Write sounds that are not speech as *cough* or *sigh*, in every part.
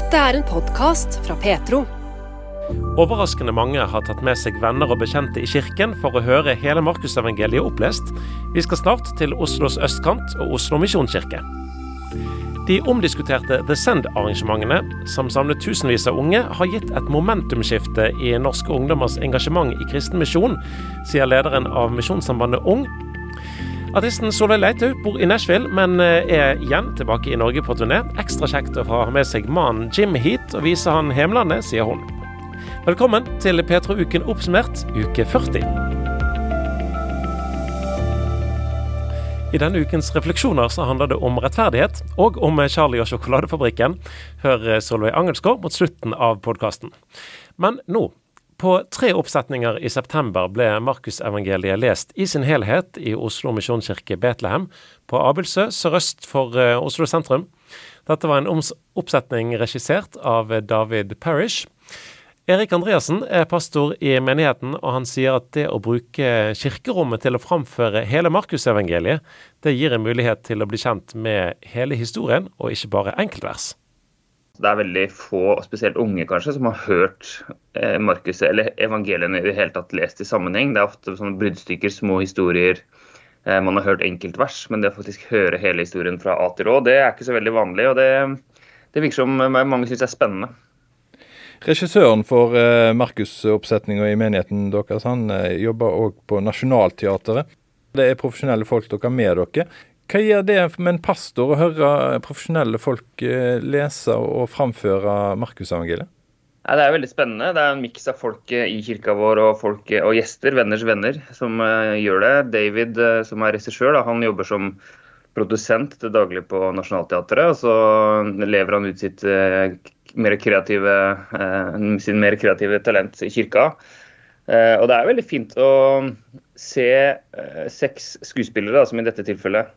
Dette er en podkast fra Petro. Overraskende mange har tatt med seg venner og bekjente i kirken for å høre hele Markusevangeliet opplest. Vi skal snart til Oslos østkant og Oslo misjonskirke. De omdiskuterte The Send-arrangementene, som samlet tusenvis av unge, har gitt et momentumskifte i norske ungdommers engasjement i kristen misjon, sier lederen av Misjonssambandet Ung, Artisten Solveig Leithaug bor i Nashville, men eh, er igjen tilbake i Norge på turné. Ekstra kjekt å ha med seg mannen Jim hit og vise han hjemlandet, sier hun. Velkommen til Petro-uken oppsummert, uke 40. I denne ukens refleksjoner så handler det om rettferdighet, og om Charlie og sjokoladefabrikken. Hør Solveig Angelsgaard mot slutten av podkasten. Men nå på tre oppsetninger i september ble Markusevangeliet lest i sin helhet i Oslo misjonskirke Betlehem, på Abelsø sørøst for uh, Oslo sentrum. Dette var en oppsetning regissert av David Parish. Erik Andreassen er pastor i menigheten, og han sier at det å bruke kirkerommet til å framføre hele Markusevangeliet, det gir en mulighet til å bli kjent med hele historien, og ikke bare enkeltvers det er veldig få, spesielt unge kanskje, som har hørt eh, Markus eller evangeliene i det hele tatt lest i sammenheng. Det er ofte sånne bruddstykker, små historier. Eh, man har hørt enkeltvers, men det å faktisk høre hele historien fra A til Å, det er ikke så veldig vanlig. og Det, det virker som mange syns er spennende. Regissøren for eh, Markus-oppsetninga i menigheten deres, han eh, jobber òg på Nationaltheatret. Det er profesjonelle folk dere har med dere. Hva gjør det med en pastor å høre profesjonelle folk eh, lese og framføre Markusevangeliet? Ja, det er veldig spennende. Det er en miks av folk eh, i kirka vår og, folk, eh, og gjester, venners venner, som uh, gjør det. David, uh, som er regissør, han jobber som produsent til daglig på Nationaltheatret. Og så lever han ut sitt, uh, mer kreative, sin mer kreative talent i kirka. og det er veldig fint å se seks skuespillere, da, som i dette tilfellet,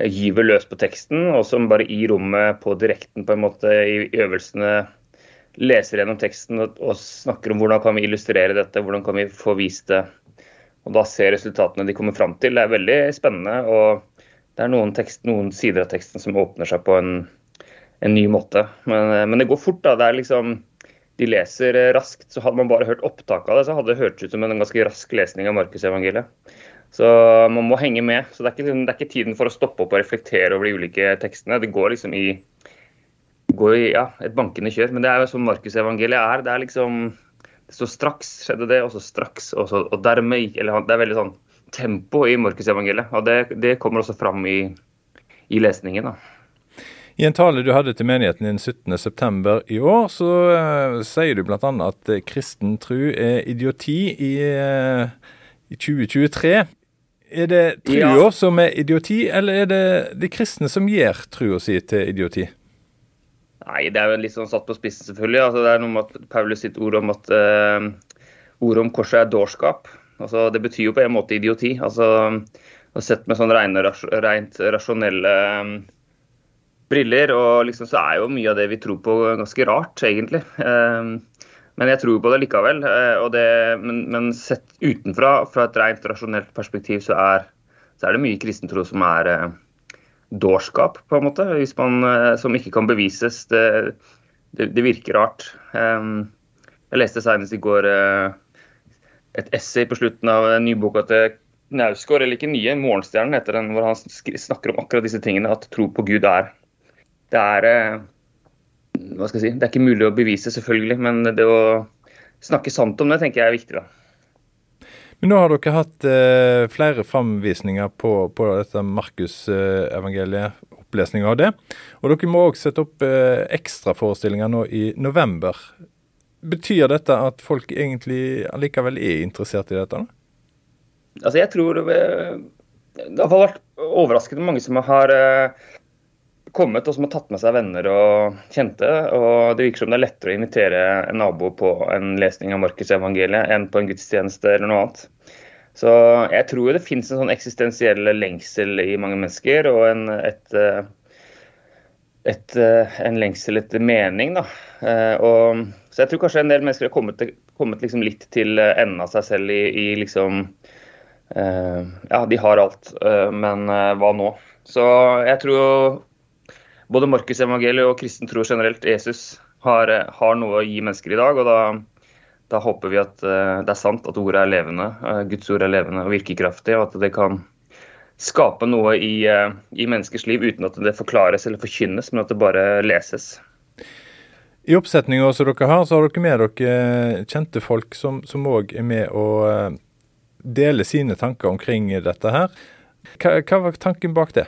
gyver løs på teksten, og som bare i rommet på direkten på en måte i øvelsene leser gjennom teksten og, og, snakker om hvordan kan vi illustrere dette, hvordan kan vi få vist det. Og da ser resultatene de kommer fram til. Det er veldig spennende. og Det er noen, tekst, noen sider av teksten som åpner seg på en, en ny måte. Men, eh, men, det går fort. da, det er liksom de leser eh, raskt. så Hadde man bare hørt opptak av det, så hadde det hørtes ut som en ganske rask lesning av Markusevangeliet. Så man må henge med. Så det er, ikke, liksom, det er, ikke, tiden for å stoppe opp og reflektere over de ulike tekstene. Det går liksom i, går i ja, et bankende kjør. Men det er jo som Markusevangeliet er. Det er liksom Så straks skjedde det, og så straks, og, så, og dermed eller Det er veldig sånn tempo i Markusevangeliet. Og det, det, kommer også fram i, i lesningen. da. I en tale du hadde til menigheten din 17.9 i år, så uh, sier du bl.a. at kristen tro er idioti i, uh, i 2023. Er det trua ja. som er idioti, eller er det de kristne som gjør trua si til idioti? Nei, det er jo litt sånn satt på spissen, selvfølgelig. Altså, det er noe med at Paulus sitt ord om at uh, ordet om korset er dårskap. Altså, det betyr jo på en måte idioti. Altså, Sett med sånn rene, rent rasjonelle um, briller, og liksom så er jo mye av det vi tror på, ganske rart, egentlig. Um, men jeg tror på det likevel. Uh, det, men, men, sett utenfra, fra et rent rasjonelt perspektiv, så er, så er det mye kristentro som er eh, dårskap, på en måte. Man, uh, som ikke kan bevises. Det, det, det virker rart. Um, jeg leste senest i går et essay på slutten av nyboka til Knausgård, eller ikke nye, Morgenstjernen heter den, hvor han snakker om akkurat disse tingene. At tro på Gud er Det er hva skal jeg si, Det er ikke mulig å bevise, selvfølgelig, men det å snakke sant om det tenker jeg er viktig. da. Men nå har dere hatt eh, flere framvisninger på, på dette Markusevangeliet, eh, opplesning av det. Og dere må òg sette opp eh, ekstraforestillinger nå i november. Betyr dette at folk egentlig allikevel er interessert i dette? Altså jeg tror det, det har vært overraskende mange som har eh, kommet og som har tatt med seg venner og kjente. og Det virker som det er lettere å invitere en nabo på en lesning av Markusevangeliet enn på en gudstjeneste eller noe annet. Så jeg tror det finnes en sånn eksistensiell lengsel i mange mennesker, og en, et, et, en lengsel etter mening. da. Og, så jeg tror kanskje en del mennesker har kommet, kommet liksom litt til enden av seg selv i, i liksom Ja, de har alt, men hva nå? Så jeg tror både Markus evangeliet og kristen tro generelt, Jesus, har, har, noe å gi mennesker i dag. og da, da håper vi at det er sant at ordet er levende, Guds ord er levende og virkekraftig, og at det kan skape noe i, i menneskers liv uten at det forklares eller forkynnes, men at det bare leses. I oppsetninga som dere har, så har dere med dere kjente folk som òg er med å dele sine tanker omkring dette her. Hva, hva var tanken bak det?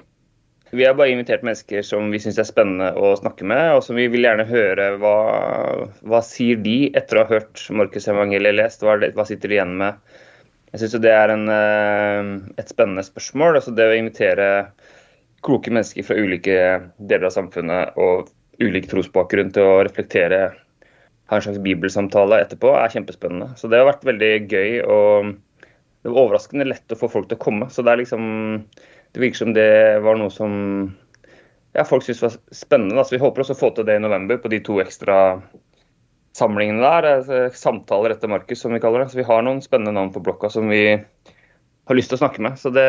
Vi har bare invitert mennesker som vi syns er spennende å snakke med, og som vi vil gjerne høre hva, hva sier de etter å ha hørt Markus evangelie lest. Hva, hva sitter de igjen med? Jeg syns det er en, eh, et spennende spørsmål. altså Det å invitere kloke mennesker fra ulike deler av samfunnet og ulik trosbakgrunn til å reflektere, ha en slags bibelsamtale etterpå, er kjempespennende. Så det har vært veldig gøy. og det var overraskende lett å få folk til å komme. Så det er liksom det virker som det var noe som ja, folk syntes var spennende. Altså, vi håper også å få til det i november på de to ekstra samlingene der. Altså, samtaler etter Markus, som vi kaller det. Så vi har noen spennende navn på blokka som vi har lyst til å snakke med. Så det,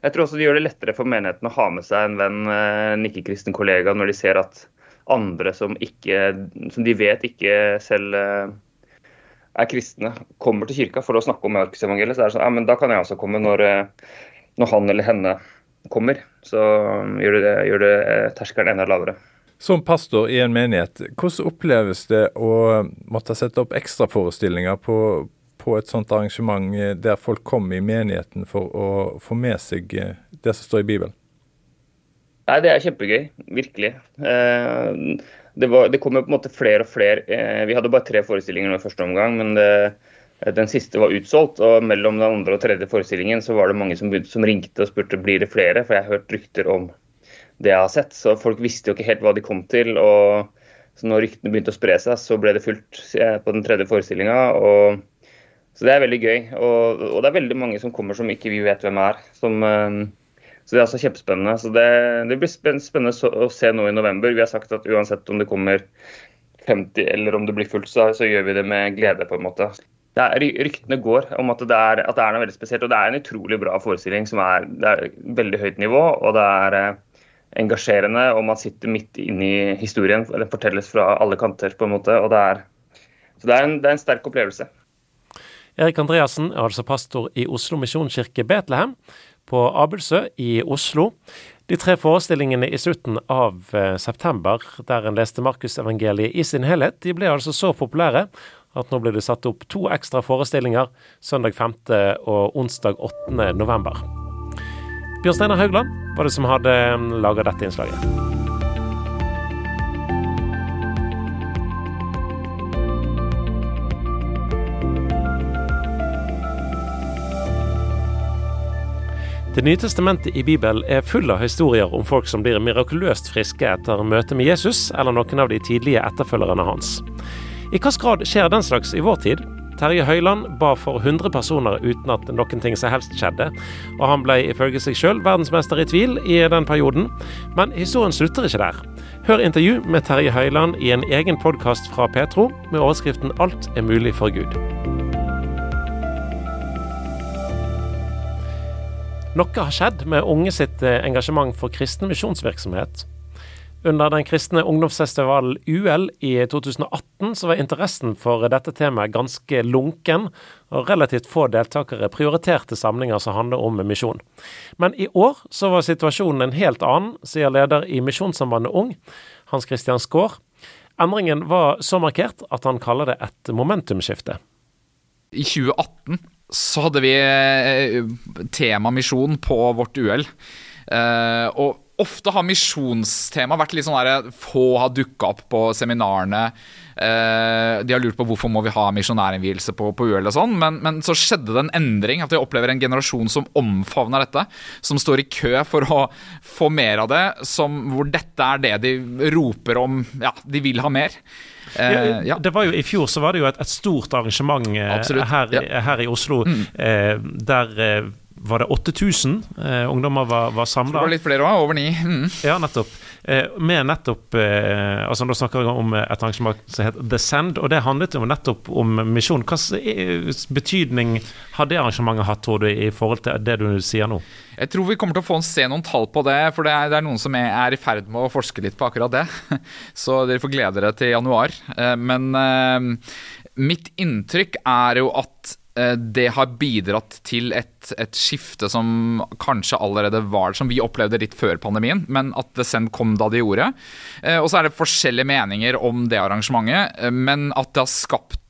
jeg tror også det gjør det lettere for menigheten å ha med seg en venn, en ikke-kristen kollega, når de ser at andre som, ikke, som de vet ikke selv eh, er kristne, kommer til kirka for å snakke om Markusevangeliet. Så er sånn, ja, men da kan jeg også komme når eh, når han eller henne kommer, så gjør det, gjør det eh, terskelen enda lavere. Som pastor i en menighet, hvordan oppleves det å måtte sette opp ekstraforestillinger på, på et sånt arrangement eh, der folk kommer i menigheten for å få med seg eh, det som står i Bibelen? Nei, Det er kjempegøy, virkelig. Det, var, det kommer på en måte flere og flere. Vi hadde bare tre forestillinger nå i første omgang, men det, den siste var utsolgt, og mellom den andre og tredje forestillingen så var det mange som, som ringte og spurte blir det flere, for jeg har hørt rykter om det jeg har sett. Så folk visste jo ikke helt hva de kom til. og så når ryktene begynte å spre seg, så ble det fullt på den tredje forestillinga. Så det er veldig gøy. Og, og, det er veldig mange som kommer som ikke vi vet hvem er. Som, eh, så det er altså kjempespennende. Så det, det blir spennende å se nå i november. Vi har sagt at uansett om det kommer 50 eller om det blir fullt, så, så gjør vi det med glede, på en måte er, ryktene går om at det, er, at det, er, noe veldig spesielt. Og det er en utrolig bra forestilling som er, det er veldig høyt nivå. Og det er eh, engasjerende, og man sitter midt inne i historien. Eller fortelles fra alle kanter, på en måte. og det er, Så det er, en, det er en sterk opplevelse. Erik Andreassen er altså pastor i Oslo misjonskirke Betlehem på Abelsø i Oslo. De tre forestillingene i slutten av eh, september, der en leste Markusevangeliet i sin helhet, de ble altså så populære at nå blir det satt opp to ekstra forestillinger søndag 5. og onsdag 8. november. Bjørn Steinar Haugland var det som hadde um, laga dette innslaget. Det nye testamentet i Bibelen er full av historier om folk som blir mirakuløst friske etter møtet med Jesus eller noen av de tidlige etterfølgerne hans. I hvilken grad skjer den slags i vår tid? Terje Høiland ba for 100 personer uten at noen ting som helst skjedde, og han ble ifølge seg sjøl verdensmester i tvil i den perioden. Men historien slutter ikke der. Hør intervju med Terje Høiland i en egen podkast fra Petro med overskriften 'Alt er mulig for Gud'. Noe har skjedd med unge sitt eh, engasjement for kristen misjonsvirksomhet. Under den kristne ungdomsfestivalen UL i 2018 så var interessen for dette temaet ganske lunken, og relativt få deltakere prioriterte samlinger som handler om misjon. Men i år så var situasjonen en helt annen, sier leder i Misjonssambandet Ung, Hans Christian Skaar. Endringen var så markert at han kaller det et momentumskifte. I 2018 så hadde vi eh, tema misjon på vårt UL. Uh, og Ofte har misjonstema vært litt sånn der Få har dukka opp på seminarene. Eh, de har lurt på hvorfor må vi ha misjonærinnvielse på, på UL og sånn. Men, men, så skjedde det en endring. At vi opplever en generasjon som omfavner dette. Som står i kø for å få mer av det. Som, hvor dette er det de roper om. Ja, de vil ha mer. Eh, ja. Det var jo I fjor så var det jo et, et stort arrangement eh, her, ja. her, i Oslo mm. eh, der var det 8000 eh, ungdommer var, var samla. Det var litt flere òg, over ni. Mm. Ja, nettopp. eh, med nettopp eh, altså Nå snakker jeg om et arrangement som heter The Send, og det handlet jo nettopp om misjon. Hvilken betydning har det arrangementet hatt, tror du, i forhold til det du sier nå? Jeg tror vi kommer til å få se noen tall på det, for det er, det er noen som er, i ferd med å forske litt på akkurat det. *laughs* Så dere får glede dere til januar. Men mitt inntrykk er jo at Eh, det har bidratt til et, et, skifte som kanskje allerede var som vi opplevde litt før pandemien, men at det sen kom da det gjorde. Eh, og så er det forskjellige meninger om det arrangementet, eh, men at det har skapt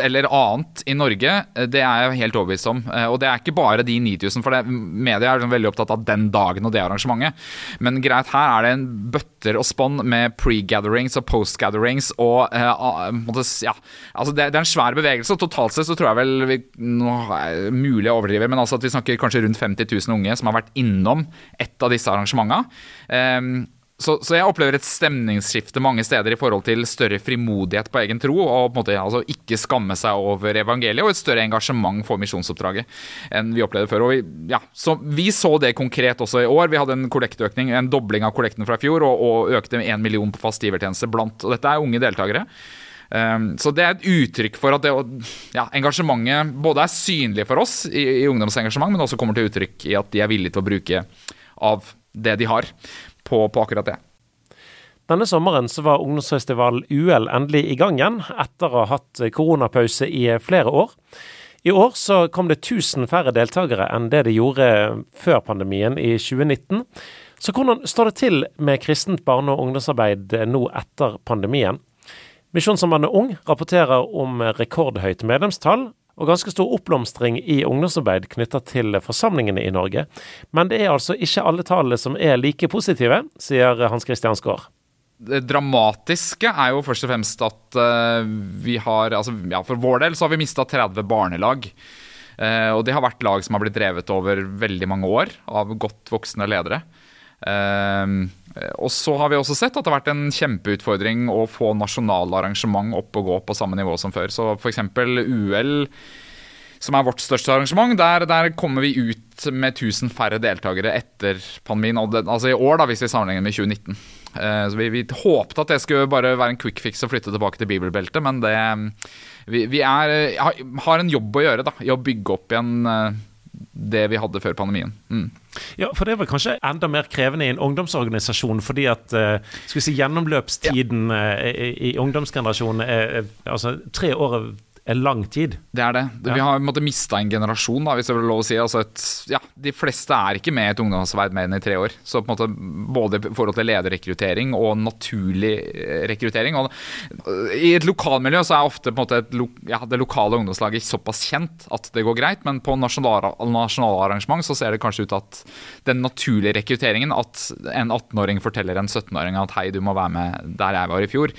eller annet i Norge, eh, det er jeg helt overbevist om. Eh, og det er ikke bare de 9000, for det, media er veldig opptatt av den dagen og det arrangementet. Men greit, her er det en bøtter og spann med pre-gatherings og post-gatherings og uh, ja, altså det, det, er en svær bevegelse. og Totalt sett så tror jeg vel vi, Nå er det mulig å overdrive, men altså at vi snakker kanskje rundt 50 000 unge som har vært innom et av disse arrangementene. Um, så, så, jeg opplever et stemningsskifte mange steder i forhold til større frimodighet på egen tro, og på en måte altså, ikke skamme seg over evangeliet, og et større engasjement for misjonsoppdraget enn vi opplevde før. Og vi, ja, så vi så det konkret også i år. Vi hadde en kollektøkning, en dobling av kollekten fra i fjor, og, og økte med én million på fast givertjeneste blant Og dette er unge deltakere. Um, så det er et uttrykk for at det, ja, engasjementet både er synlig for oss i, i ungdomsengasjement, men også kommer til uttrykk i at de er villige til å bruke av det de har på, på akkurat det. Denne sommeren så var ungdomsfestival UL endelig i gang igjen, etter å ha hatt koronapause i flere år. I år så kom det 1000 færre deltakere enn det det gjorde før pandemien i 2019. Så hvordan står det til med kristent barne- og ungdomsarbeid nå etter pandemien? Misjonssambandet Ung rapporterer om rekordhøyt medlemstall, og ganske stor oppblomstring i ungdomsarbeid knytta til forsamlingene i Norge. Men det er altså ikke alle tallene som er like positive, sier Hans Christian Skaar. Det dramatiske er jo først og fremst at uh, vi har altså, ja, For vår del så har vi mista 30 barnelag. Uh, og det har vært lag som har blitt drevet over veldig mange år av godt voksne ledere. Uh, og så har vi også sett at det har vært en kjempeutfordring å få nasjonale arrangement opp og gå på samme nivå som før. Så f.eks. UL, som er vårt største arrangement, der, der, kommer vi ut med 1000 færre deltakere etter pandemien. Altså i år, da, hvis vi sammenligner med 2019. Eh, så vi, vi, håpte at det skulle bare være en quick fix å flytte tilbake til bibelbeltet, men det, vi, vi er, har en jobb å gjøre da, i å bygge opp igjen eh, det vi hadde før pandemien. Mm. Ja, for det vel kanskje enda mer krevende i en ungdomsorganisasjon, fordi at uh, skal vi si, gjennomløpstiden ja. uh, i, ungdomsgenerasjonen er altså tre år lang tid. Det er det. Vi har måttet mista en generasjon, da, hvis det er lov å si. Altså et, ja, de fleste er ikke med i et ungdomsarbeid mer enn i tre år. Så på en måte både i forhold til lederrekruttering og naturlig eh, rekruttering. Og I et lokalmiljø så er ofte på en måte et, ja, det lokale ungdomslaget såpass kjent at det går greit, men på nasjonale, nasjonale arrangement så ser det kanskje ut at den naturlige rekrutteringen, at en 18-åring forteller en 17-åring at hei, du må være med der jeg var i fjor,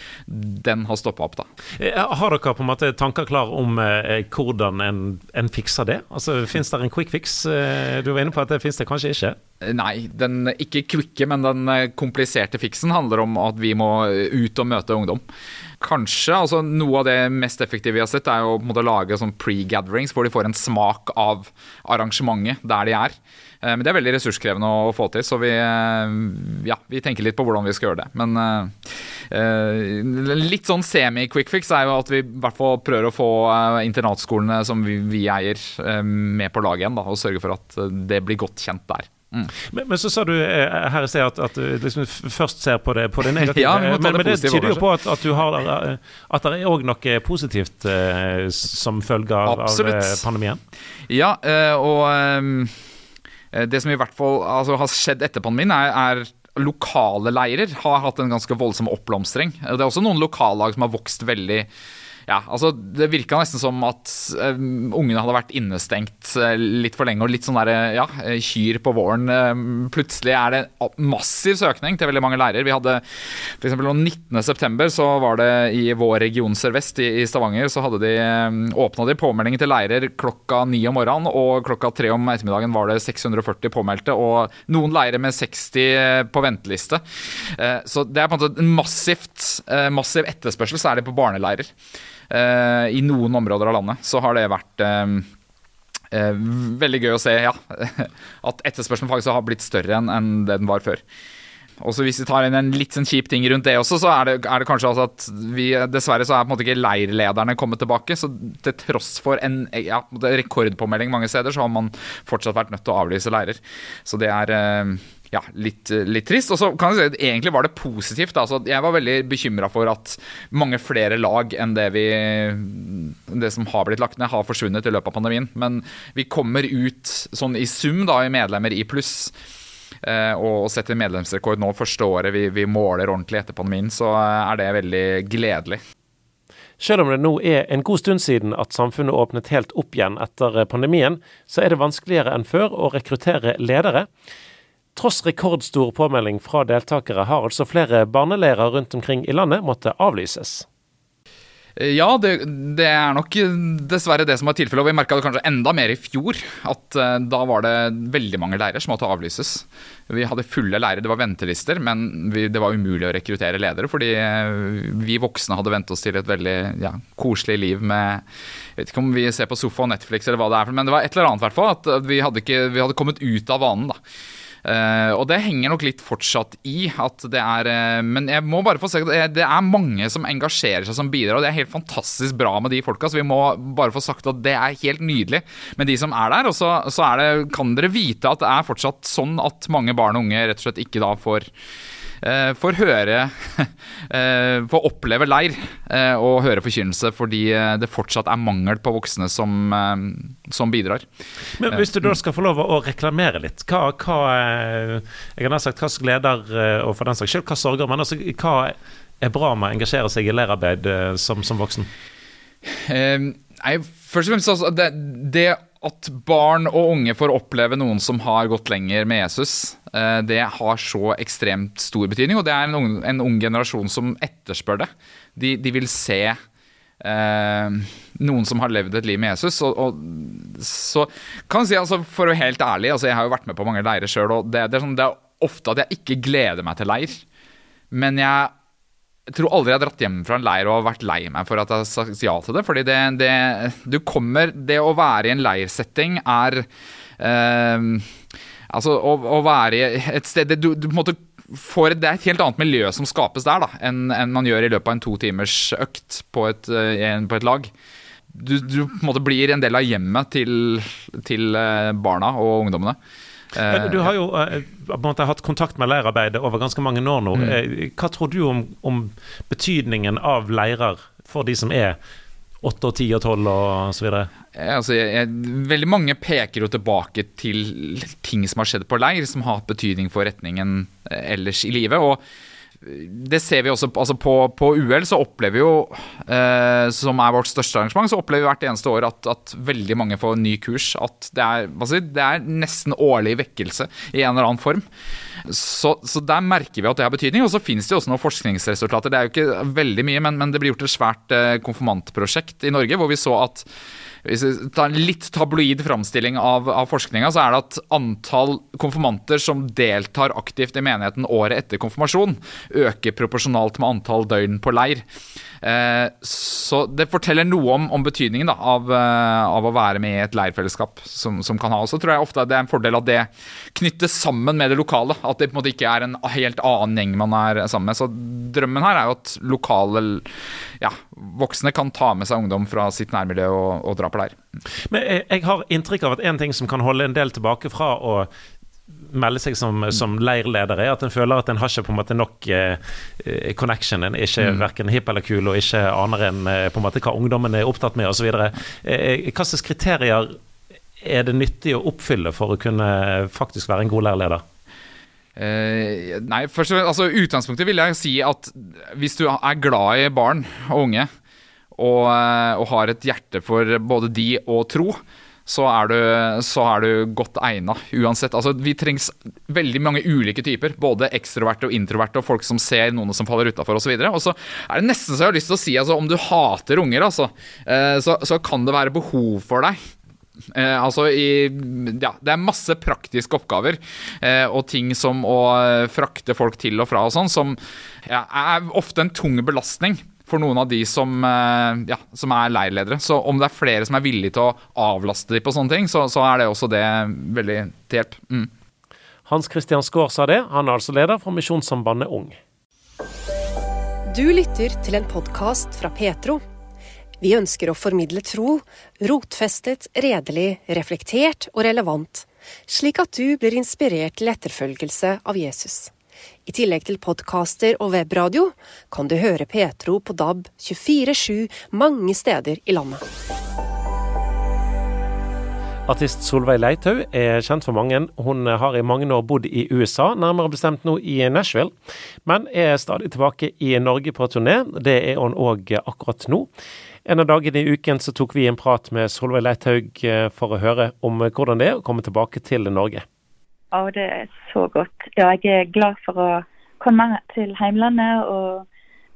den har stoppa opp, da. Eh, har dere på en måte tanker klar om eh, hvordan en, en, fikser det? Altså, Fins det en quick fix? Eh, du var inne på at det fins det kanskje ikke? Eh, nei, den ikke kvikke, men den eh, kompliserte fiksen handler om at vi må ut og møte ungdom. Kanskje, altså Noe av det mest effektive vi har sett, er å måte, lage sånn pre-gatherings hvor de får en smak av arrangementet der de er. Men det er veldig ressurskrevende å få til, så vi, ja, vi tenker litt på hvordan vi skal gjøre det. Men uh, litt sånn semi-quick fix er jo at vi i hvert fall prøver å få internatskolene som vi, vi eier, med på laget igjen. Da, og sørge for at det blir godt kjent der. Mm. Men, men, så sa du her i sted at, at, du liksom først ser på det, på det *laughs* negative. ja, men, men, det, det tyder jo på at, at, du har At det er òg noe positivt eh, som følge av, av pandemien? Ja, og det som i hvert fall altså, har skjedd etter pandemien, er, er lokale leirer har hatt en ganske voldsom oppblomstring. Det er også noen lokallag som har vokst veldig ja, altså Det virka nesten som at uh, ungene hadde vært innestengt uh, litt for lenge og litt sånn der, uh, ja, kyr på våren. plutselig er det massiv søkning til veldig mange lærere. Vi hadde f.eks. 19.9. så var det i vår region Sør-Vest i, i, Stavanger, så hadde de åpna de påmeldinger til leirer klokka ni om morgenen, og klokka tre om ettermiddagen var det 640 påmeldte, og noen leirer med 60 på venteliste. så det er på en måte massivt, massiv etterspørsel, særlig på barneleirer. Eh, I noen områder av landet så har det vært eh, eh, veldig gøy å se ja, *laughs* at etterspørselen faktisk har blitt større enn, det den var før. Og så Hvis vi tar inn en litt sånn kjip ting rundt det også, så er det, er det kanskje altså at vi dessverre så er på en måte ikke leirlederne kommet tilbake. Så til tross for en ja, rekordpåmelding mange steder, så har man fortsatt vært nødt til å avlyse leirer. Så det er ja, litt, litt, trist. Og så kan jeg si at Egentlig var det positivt. Altså, jeg var veldig bekymra for at mange flere lag enn det, vi, det som har blitt lagt ned, har forsvunnet i løpet av pandemien. Men vi kommer ut sånn i sum da, i medlemmer i pluss. Eh, og setter medlemsrekord nå første året vi, vi måler ordentlig etter pandemien, så er det veldig gledelig. Selv om det nå er en god stund siden at samfunnet åpnet helt opp igjen etter pandemien, så er det vanskeligere enn før å rekruttere ledere. Tross rekordstor påmelding fra deltakere har altså flere barneleirer rundt omkring i landet måtte avlyses. Ja, det, det, er nok dessverre det som var tilfellet. Og vi merka det kanskje enda mer i fjor. At uh, da var det veldig mange leirer som måtte avlyses. Vi hadde fulle leirer, det var ventelister, men vi, det var umulig å rekruttere ledere. Fordi uh, vi voksne hadde vent oss til et veldig ja, koselig liv med Jeg vet ikke om vi ser på sofa og Netflix eller hva det er, men det var et eller annet i hvert fall. At vi hadde, ikke, vi hadde kommet ut av vanen. da. Uh, og det henger nok litt fortsatt i at det er uh, Men jeg må bare få sagt at det, det er mange som engasjerer seg som bidrar, og det er helt fantastisk bra med de folka. Så vi må bare få sagt at det er helt nydelig med de som er der. Og så, så det, kan dere vite at det er fortsatt sånn at mange barn og unge rett og slett ikke da får Eh, får høre *laughs* eh, Får oppleve leir eh, og høre forkynnelse fordi det fortsatt er mangel på voksne som, som bidrar. Men Hvis du da skal få lov å reklamere litt, hva, hva Jeg har sagt hva gleder, og for den saks skyld hva sorger, men altså, hva er bra med å engasjere seg i leirarbeid som, som voksen? nei, først og fremst altså, det, det at barn og unge får oppleve noen som har gått lenger med Jesus, eh, det har så ekstremt stor betydning. Og det er en ung, en ung generasjon som etterspør det. De, de vil se eh, noen som har levd et liv med Jesus. Og, og så kan jeg si, altså, For å være helt ærlig, altså, jeg har jo vært med på mange leirer sjøl, og det, det, er sånn, det er ofte at jeg ikke gleder meg til leir. Men jeg jeg tror aldri jeg har dratt hjem fra en leir og vært lei meg for at jeg har sagt ja til det. Fordi det, det, du kommer, det å være i en leirsetting er eh, Altså å, å, være et sted du, du måte får, Det er et helt annet miljø som skapes der da, enn, enn man gjør i løpet av en to timers økt på et, eh, på et lag. Du, du, en blir en del av hjemmet til, til eh, barna og ungdommene. Du har jo eh, på en måte hatt kontakt med leirarbeidet over ganske mange år nå. Mm. Eh, hva tror du om, om, betydningen av leirer for de som er 8 og 10 og 12 og så videre? Altså, jeg, veldig mange peker jo tilbake til ting som har skjedd på leir, som har hatt betydning for retningen eh, ellers i livet. og det ser vi også altså på, på UL, så opplever vi jo, eh, som er vårt største arrangement, så opplever vi hvert eneste år at, at veldig mange får ny kurs. At det er, si, det er, nesten årlig vekkelse i en eller annen form. Så, så, der merker vi at det har betydning. Og så finnes det jo også noen forskningsresultater. Det er jo ikke veldig mye, men, men det blir gjort et svært eh, konfirmantprosjekt i Norge hvor vi så at hvis vi tar en litt tabloid framstilling av, av forskninga, så er det at antall konfirmanter som deltar aktivt i menigheten året etter konfirmasjon, øker proporsjonalt med antall døgn på leir. Eh, så det forteller noe om, om betydningen da, av, eh, av, å være med i et leirfellesskap som, som kan ha. Og så tror jeg ofte det er en fordel at det knyttes sammen med det lokale. At det på en måte ikke er en helt annen gjeng man er sammen med. Så drømmen her er jo at lokale ja, voksne kan ta med seg ungdom fra sitt nærmiljø og, og dra på leir. Men jeg, jeg har inntrykk av at en ting som kan holde en del tilbake fra å melde seg som, som leirleder, er at en føler at en har ikke på en måte nok eh, eh connection. En er ikke mm. verken hipp eller kul og ikke aner en eh, på en måte hva ungdommen er opptatt med osv. Eh, eh, hva slags kriterier er det nyttig å oppfylle for å kunne faktisk være en god leirleder? Eh, nei, først altså Utgangspunktet vil jeg si at hvis du er glad i barn og unge, og, og har et hjerte for både de og tro, så er du, så er du godt egna uansett. Altså, vi trengs veldig mange ulike typer. Både ekstroverte og introverte og folk som ser noen som faller utafor osv. Og, så er det nesten så jeg har lyst til å si altså, om du hater unger, altså, eh, så, så kan det være behov for deg. Eh, altså i, ja, det er masse praktiske oppgaver eh, og ting som å frakte folk til og fra og sånn, som ja, er ofte en tung belastning for noen av de som, eh, ja, som, er leirledere. Så om det er flere som er villige til å avlaste dem på sånne ting, så, så er det også det veldig til hjelp. Mm. Hans Christian Skaar sa det, han er altså leder for Misjonssambandet Ung. Du lytter til en podkast fra Petro. Vi ønsker å formidle tro, rotfestet, redelig, reflektert og relevant, slik at du blir inspirert til etterfølgelse av Jesus. I tillegg til podkaster og webradio kan du høre Petro på DAB 24-7 mange steder i landet. Artist Solveig Leithaug er kjent for mange. Hun har i mange år bodd i USA, nærmere bestemt nå i Nashville, men er stadig tilbake i Norge på turné. Det er hun òg akkurat nå. En av dagene i uken så tok vi en prat med Solveig Leithaug eh, for å høre om hvordan det er å komme tilbake til Norge. Ja, det er så godt. Ja, jeg er glad for å komme til heimlandet. og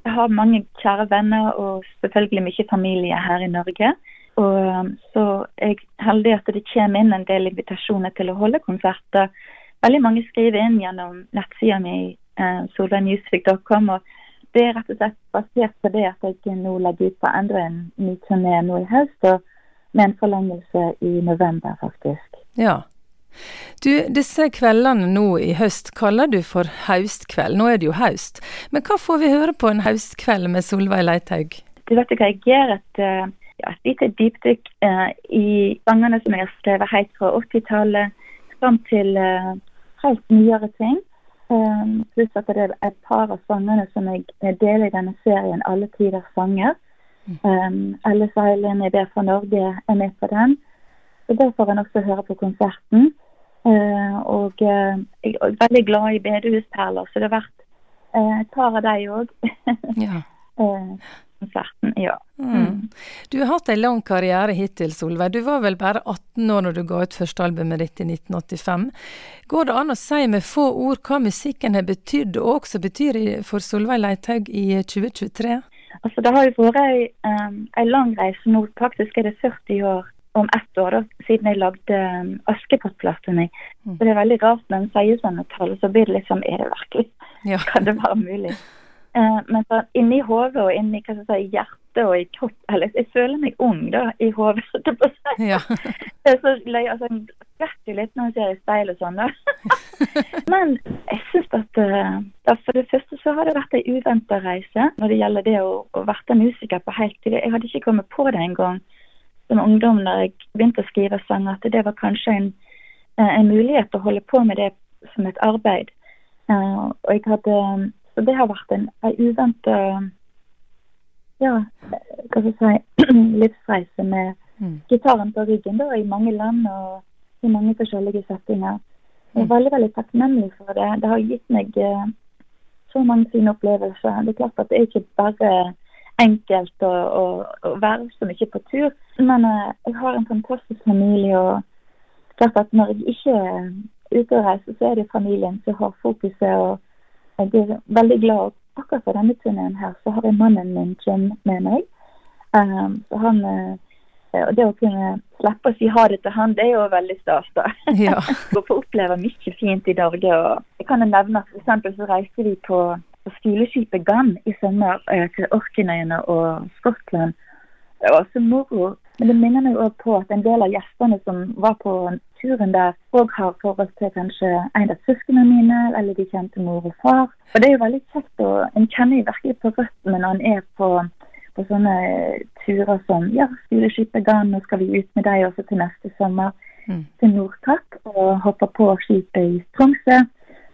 Jeg har mange kjære venner og selvfølgelig mye familie her i Norge. Og um, så er heldig at det kommer inn en del invitasjoner til å holde konserter. Veldig mange skriver inn gjennom nettsida mi, eh, og Det er rett og slett basert på det at jeg nå legger ut på enda en ny turné nå i høst. og Med en forlengelse i november, faktisk. Ja. Du, disse kveldene nå i høst kaller du for haustkveld. Nå er det jo haust, Men hva får vi høre på en haustkveld med Solveig Leithaug? Du vet hva, jeg gjør et uh, ja, et lite dypdykk eh, i sangene som jeg har skrevet helt fra 80-tallet fram til eh, helt nyere ting. Um, pluss at det er et par av sangene som jeg deler i denne serien 'Alle tiders sanger'. Um, Elle Eileen, jeg ber for Norge, er med på den. Så Det får en også høre på konserten. Uh, og uh, jeg er veldig glad i bedehusperler, så det har vært uh, et par av de òg. *laughs* ja. konserten, ja. Mm. Du har hatt en lang karriere hittil, Solveig. Du var vel bare 18 år når du ga ut første albumet ditt i 1985. Går det an å si med få ord hva musikken har betydd, og også betyr for Solveig Leithaug i 2023? Altså, Det har jo vært ei, um, lang reise nå. Faktisk er det 40 år om ett år da, siden jeg lagde um, Askepott-plata mi. Mm. Så det er veldig rart når en sier sånne tall, så blir det liksom Er det virkelig? Ja. *laughs* Kan det være mulig? Eh, men så inni hodet og inni hva skal jeg si, hjertet og i kropp Eller jeg føler meg ung da, i hodet. *laughs* Ja. *laughs* så løy, altså, skvetter litt når jeg ser i speil og sånn. men jeg syns at da, for det første så har det vært ei uventa reise når det gjelder det å, å være musiker på heltid. Jeg hadde ikke kommet på det engang som ungdom da jeg begynte å skrive sanger, at det var kanskje en, en mulighet å holde på med det som et arbeid. Uh, og jeg hadde så det har vært en, en uventa ja, hva skal jeg si, *clears throat* livsreise med mm. gitaren på ryggen da, i mange land og i mange forskjellige settinger. Jeg er veldig veldig takknemlig for det. Det har gitt meg så mange fine opplevelser. Det er klart at det er ikke bare enkelt å, å, å være så mye på tur, men uh, jeg har en fantastisk familie. og klart at Når jeg ikke er ute og reiser, så er det familien som har fokuset. og jeg er veldig glad akkurat for denne turneen her, så har jeg mannen min Jim med meg. Um, så han uh, og Det å kunne slippe å si ha det til han, det er jo veldig stas. da. *laughs* Ja. *laughs* å få oppleve mye fint i Norge. og Jeg kan nevne at for så reiste vi på, på skoleskipet Gann i sommer eh, til Orknøyene og Skottland. Det var også moro. Men det minner meg òg på at en del av gjestene som var på turen der, òg har forhold til kanskje en av søsknene mine, eller de kjente mor og far. Og det er jo veldig kjekt, og en kjenner jo virkelig på røttene når en er på, på sånne turer som ja, skoleskipet Gann, nå skal vi ut med deg også til neste sommer. Mm. Til Nordkapp og hopper på skipet i Tromsø.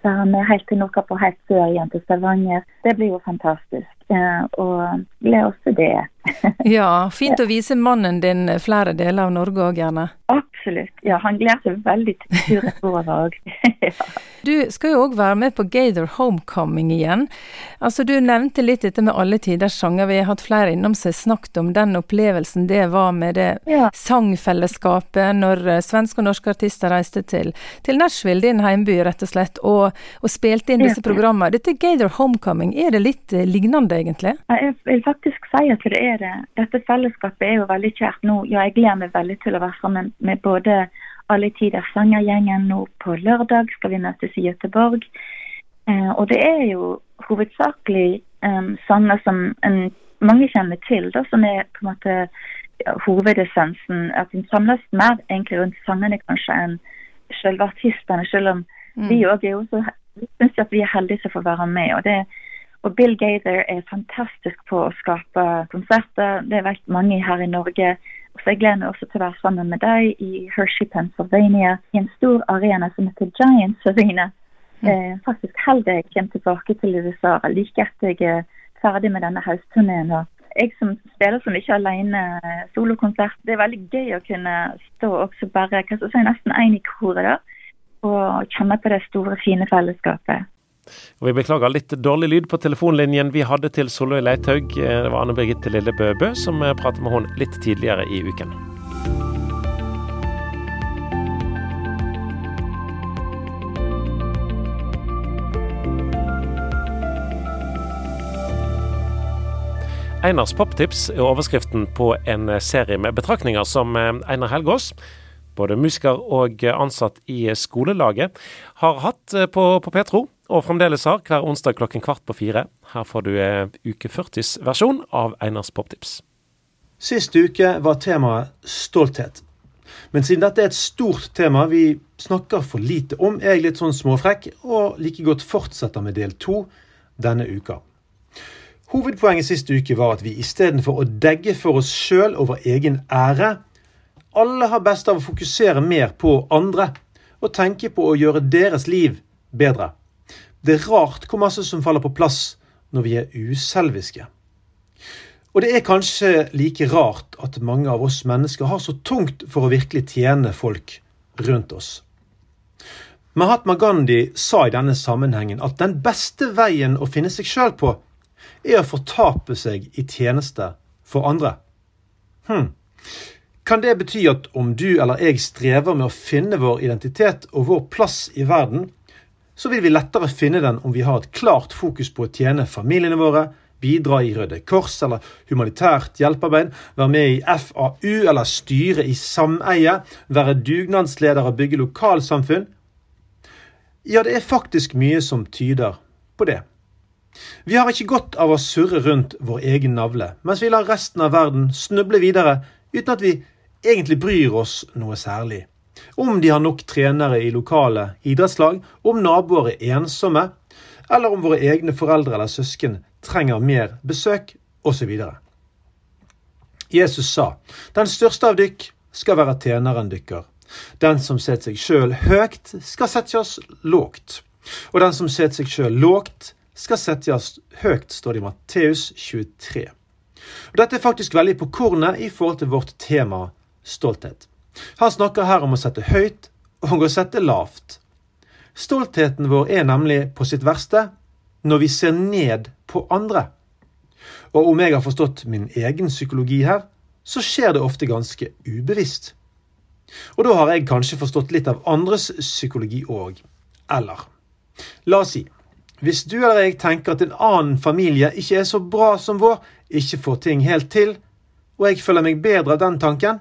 Der med helt til Nordkapp og helt sør igjen til Stavanger. Det blir jo fantastisk. Eh, og gleder også det. *laughs* ja, fint å vise mannen din flere deler av Norge òg, gjerne. Absolutt. Ja, han gleder seg veldig til turen vår òg. Du skal jo òg være med på Gator Homecoming igjen. Altså, Du nevnte litt dette med alle tiders sanger. Vi har hatt flere innom seg snakket om den opplevelsen det var med det ja. sangfellesskapet når eh, svenske og norske artister reiste til, til Nashville, din heimby, rett og slett, og, og spilte inn disse programmene. Dette Gator Homecoming, er det litt eh, lignende, egentlig? Jeg vil faktisk si at det er det. Dette fellesskapet er jo veldig kjært nå. Ja, jeg gleder meg veldig til å være sammen med både alle tiders sangergjengen nå på lørdag skal vi møtes i Gøteborg. Eh, og det er jo hovedsakelig um, sanger som en, mange kjenner til, da, som er på en måte ja, hovedessensen. At en samles mer egentlig rundt sangene kanskje enn selve artistene, selv om Mm. Vi òg er jo så syns at vi er heldige som får være med. og det og Bill Gaither er fantastisk på å skape konserter. Det vet mange her i Norge. Så jeg gleder meg også til å være sammen med deg i Hershey, Pennsylvania, i en stor arena som heter Giants Arena. Mm. Eh, faktisk heldig jeg kommer tilbake til USA like etter jeg er ferdig med denne høstturneen. Jeg som spiller som ikke alene eh, solokonsert, det er veldig gøy å kunne stå også bare hva skal jeg si, nesten én i koret da, og kjenne på det store, fine fellesskapet. Og Vi beklager litt dårlig lyd på telefonlinjen vi hadde til Solveig Leithaug. Eh, det var Anne Birgitte Bøbø som eh, pratet med henne litt tidligere i uken. Einars poptips er overskriften på en serie med betraktninger som eh, Einar Helgaas, både musiker og ansatt i skolelaget, har hatt på, på Petro og fremdeles har hver onsdag klokken kvart på fire. Her får du eh, uke 40s versjon av Einars poptips. Sist uke var temaet stolthet. Men siden dette er et stort tema vi snakker for lite om, er jeg litt sånn småfrekk og like godt fortsetter med del to denne uka. Hovedpoenget sist uke var at vi istedenfor å degge for oss sjøl over egen ære, alle har best av å fokusere mer på andre og tenke på å gjøre deres liv bedre. Det er rart hvor masse som faller på plass når vi er uselviske. Og det er kanskje like rart at mange av oss mennesker har så tungt for å virkelig tjene folk rundt oss. Mahatma Gandhi sa i denne sammenhengen at den beste veien å finne seg sjøl på, er å fortape seg i tjeneste for andre. Hm. Kan det bety at om du eller jeg strever med å finne vår identitet og vår plass i verden, så vil vi lettere finne den om vi har et klart fokus på å tjene familiene våre, bidra i Røde Kors eller humanitært hjelpearbeid, være med i FAU eller styre i sameie, være dugnadsleder og bygge lokalsamfunn. Ja, det er faktisk mye som tyder på det. Vi har ikke godt av å surre rundt vår egen navle, mens vi lar resten av verden snuble videre uten at vi egentlig bryr oss noe særlig om de har nok trenere i lokale idrettslag, om naboer er ensomme, eller om våre egne foreldre eller søsken trenger mer besøk, osv. Jesus sa, den største av dykk skal være tjeneren dykker. Den som setter seg sjøl høgt, skal sette oss lågt. Og den som setter seg sjøl lågt, skal sette oss høgt, står det i Matteus 23. Og Dette er faktisk veldig på kornet i forhold til vårt tema stolthet. Han snakker her om å sette høyt og å sette lavt. Stoltheten vår er nemlig på sitt verste når vi ser ned på andre. Og om jeg har forstått min egen psykologi her, så skjer det ofte ganske ubevisst. Og da har jeg kanskje forstått litt av andres psykologi òg. Eller la oss si hvis du eller jeg tenker at en annen familie ikke er så bra som vår, ikke får ting helt til, og jeg føler meg bedre av den tanken,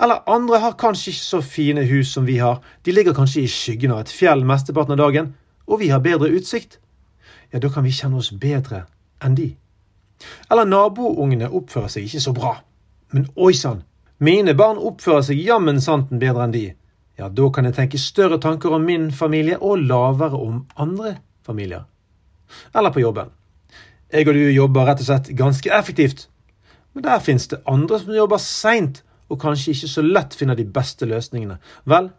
eller andre har kanskje ikke så fine hus som vi har, de ligger kanskje i skyggen av et fjell mesteparten av dagen, og vi har bedre utsikt. Ja, da kan vi kjenne oss bedre enn de. Eller naboungene oppfører seg ikke så bra. Men oi sann, mine barn oppfører seg jammen santen bedre enn de. Ja, da kan jeg tenke større tanker om min familie og lavere om andre familier. Eller på jobben. Jeg og du jobber rett og slett ganske effektivt, men der finnes det andre som jobber seint og kanskje ikke så lett finner de beste løsningene. Vel,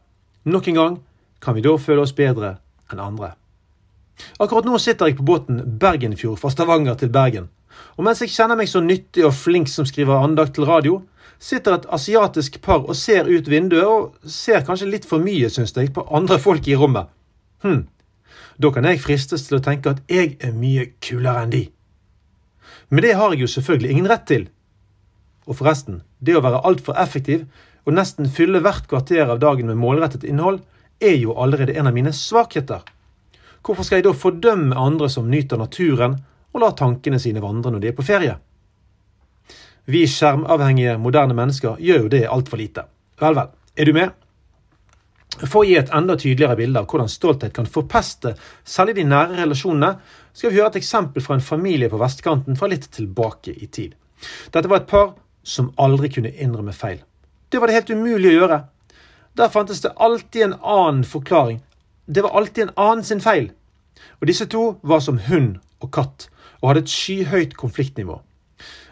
nok en gang kan vi da føle oss bedre enn andre. Akkurat nå sitter jeg på båten Bergenfjord fra Stavanger til Bergen. Og mens jeg kjenner meg så nyttig og flink som skriver andakt til radio, sitter et asiatisk par og ser ut vinduet, og ser kanskje litt for mye, syns jeg, på andre folk i rommet. Hm, da kan jeg fristes til å tenke at jeg er mye kulere enn de. Men det har jeg jo selvfølgelig ingen rett til. Og forresten, det å være altfor effektiv og nesten fylle hvert kvarter av dagen med målrettet innhold, er jo allerede en av mine svakheter. Hvorfor skal jeg da fordømme andre som nyter naturen, og lar tankene sine vandre når de er på ferie? Vi skjermavhengige moderne mennesker gjør jo det altfor lite. Vel, vel. Er du med? For å gi et enda tydeligere bilde av hvordan stolthet kan forpeste særlig de nære relasjonene, skal vi høre et eksempel fra en familie på vestkanten fra litt tilbake i tid. Dette var et par som aldri kunne innrømme feil. Det var det helt umulig å gjøre. Der fantes det alltid en annen forklaring. Det var alltid en annen sin feil. Og disse to var som hund og katt, og hadde et skyhøyt konfliktnivå.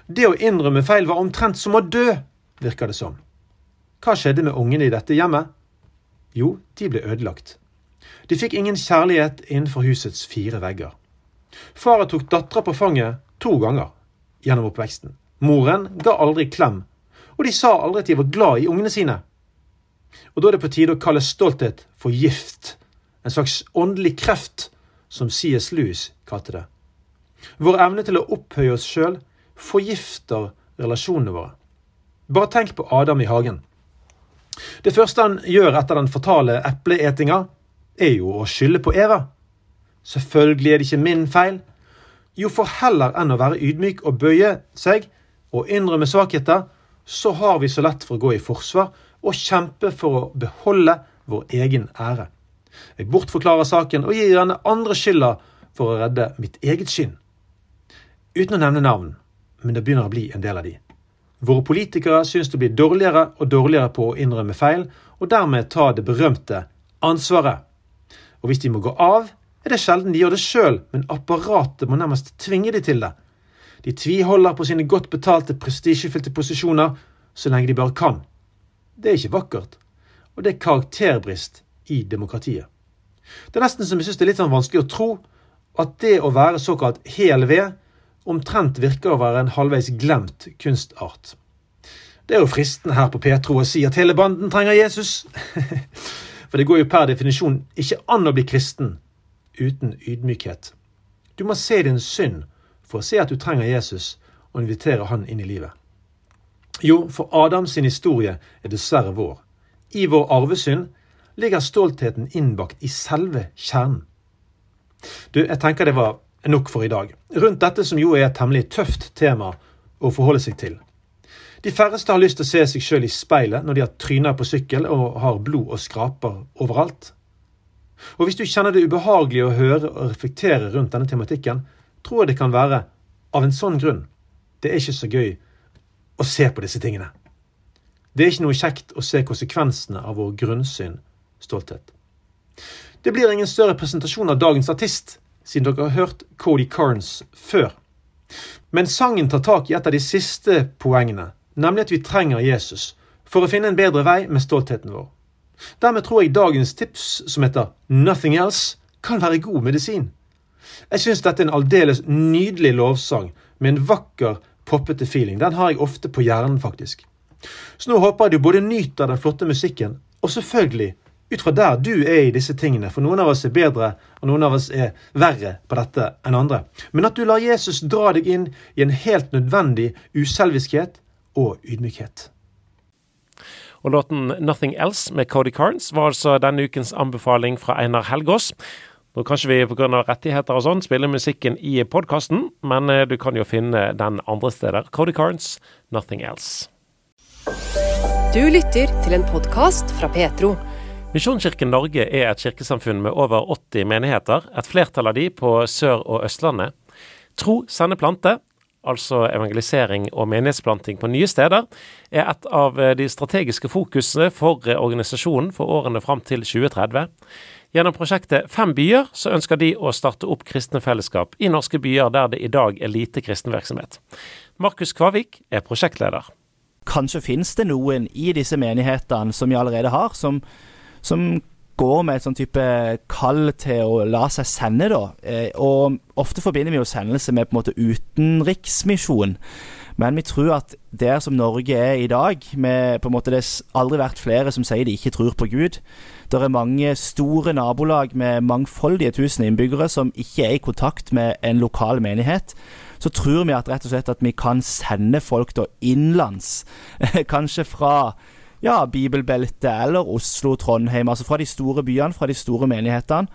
Det å innrømme feil var omtrent som å dø, virker det som. Hva skjedde med ungene i dette hjemmet? Jo, de ble ødelagt. De fikk ingen kjærlighet innenfor husets fire vegger. Faren tok dattera på fanget to ganger gjennom oppveksten. Moren ga aldri klem, og de sa aldri at de var glad i ungene sine. Og da er det på tide å kalle stolthet for gift, en slags åndelig kreft, som C.S. Lewis kalte det. Vår evne til å opphøye oss sjøl forgifter relasjonene våre. Bare tenk på Adam i hagen. Det første han gjør etter den fatale epleetinga, er jo å skylde på Eva. Selvfølgelig er det ikke min feil. Jo, for heller enn å være ydmyk og bøye seg og innrømme svakheter, så har vi så lett for å gå i forsvar og kjempe for å beholde vår egen ære. Jeg bortforklarer saken og gir gjerne andre skylda for å redde mitt eget skinn. Uten å nevne navn, men det begynner å bli en del av de. Våre politikere synes det blir dårligere og dårligere på å innrømme feil, og dermed ta det berømte ansvaret. Og hvis de må gå av, er det sjelden de gjør det sjøl, men apparatet må nærmest tvinge de til det. De tviholder på sine godt betalte, prestisjefylte posisjoner så lenge de bare kan. Det er ikke vakkert, og det er karakterbrist i demokratiet. Det er nesten som jeg syns det er litt sånn vanskelig å tro at det å være såkalt hel ved omtrent virker å være en halvveis glemt kunstart. Det er jo fristende her på Petro å si at hele banden trenger Jesus. *laughs* For det går jo per definisjon ikke an å bli kristen uten ydmykhet. Du må se din synd for å se at du trenger Jesus, og invitere han inn i livet. Jo, for Adams historie er dessverre vår. I vår arvesynd ligger stoltheten innbakt i selve kjernen. Du, jeg tenker det var nok for i dag. Rundt dette som jo er et temmelig tøft tema å forholde seg til. De færreste har lyst til å se seg sjøl i speilet når de har tryner på sykkel og har blod og skraper overalt. Og hvis du kjenner det ubehagelig å høre og reflektere rundt denne tematikken, tror jeg det kan være av en sånn grunn. Det er ikke så gøy å se på disse tingene. Det er ikke noe kjekt å se konsekvensene av vår grunnsyn stolthet. Det blir ingen større presentasjon av dagens artist, siden dere har hørt Cody Carnes før. Men sangen tar tak i et av de siste poengene, nemlig at vi trenger Jesus for å finne en bedre vei med stoltheten vår. Dermed tror jeg dagens tips, som heter Nothing Else, kan være god medisin. Jeg syns dette er en aldeles nydelig lovsang med en vakker, poppete feeling. Den har jeg ofte på hjernen, faktisk. Så nå håper jeg du både nyter den flotte musikken, og selvfølgelig ut fra der du er i disse tingene. For noen av oss er bedre, og noen av oss er verre på dette enn andre. Men at du lar Jesus dra deg inn i en helt nødvendig uselviskhet og ydmykhet. Og låten 'Nothing Else' med Cody Carnes var altså denne ukens anbefaling fra Einar Helgås. Nå kan ikke vi pga. rettigheter og sånn spille musikken i podkasten, men eh, du kan jo finne den andre steder. Cody Carnes, 'Nothing Else'. Du lytter til en podkast fra Petro. Misjonskirken Norge er et kirkesamfunn med over 80 menigheter, et flertall av de på Sør- og Østlandet. Tro sender plante, altså evangelisering og menighetsplanting på nye steder, er et av de strategiske fokusene for organisasjonen for årene fram til 2030. Gjennom prosjektet Fem byer så ønsker de å starte opp kristne fellesskap i norske byer der det i dag er lite kristen virksomhet. Markus Kvavik er prosjektleder. Kanskje finnes det noen i disse menighetene som vi allerede har, som som går med et sånn type kall til å la seg sende, da. Eh, og ofte forbinder vi jo sendelse med på en måte utenriksmisjon. Men vi tror at der som Norge er i dag, med på en måte det aldri vært flere som sier de ikke tror på Gud. Det er mange store nabolag med mangfoldige tusen innbyggere som ikke er i kontakt med en lokal menighet. Så tror vi at rett og slett at vi kan sende folk da innenlands. *laughs* Kanskje fra ja, bibelbeltet eller Oslo, Trondheim. Altså fra de store byene, fra de store menighetene,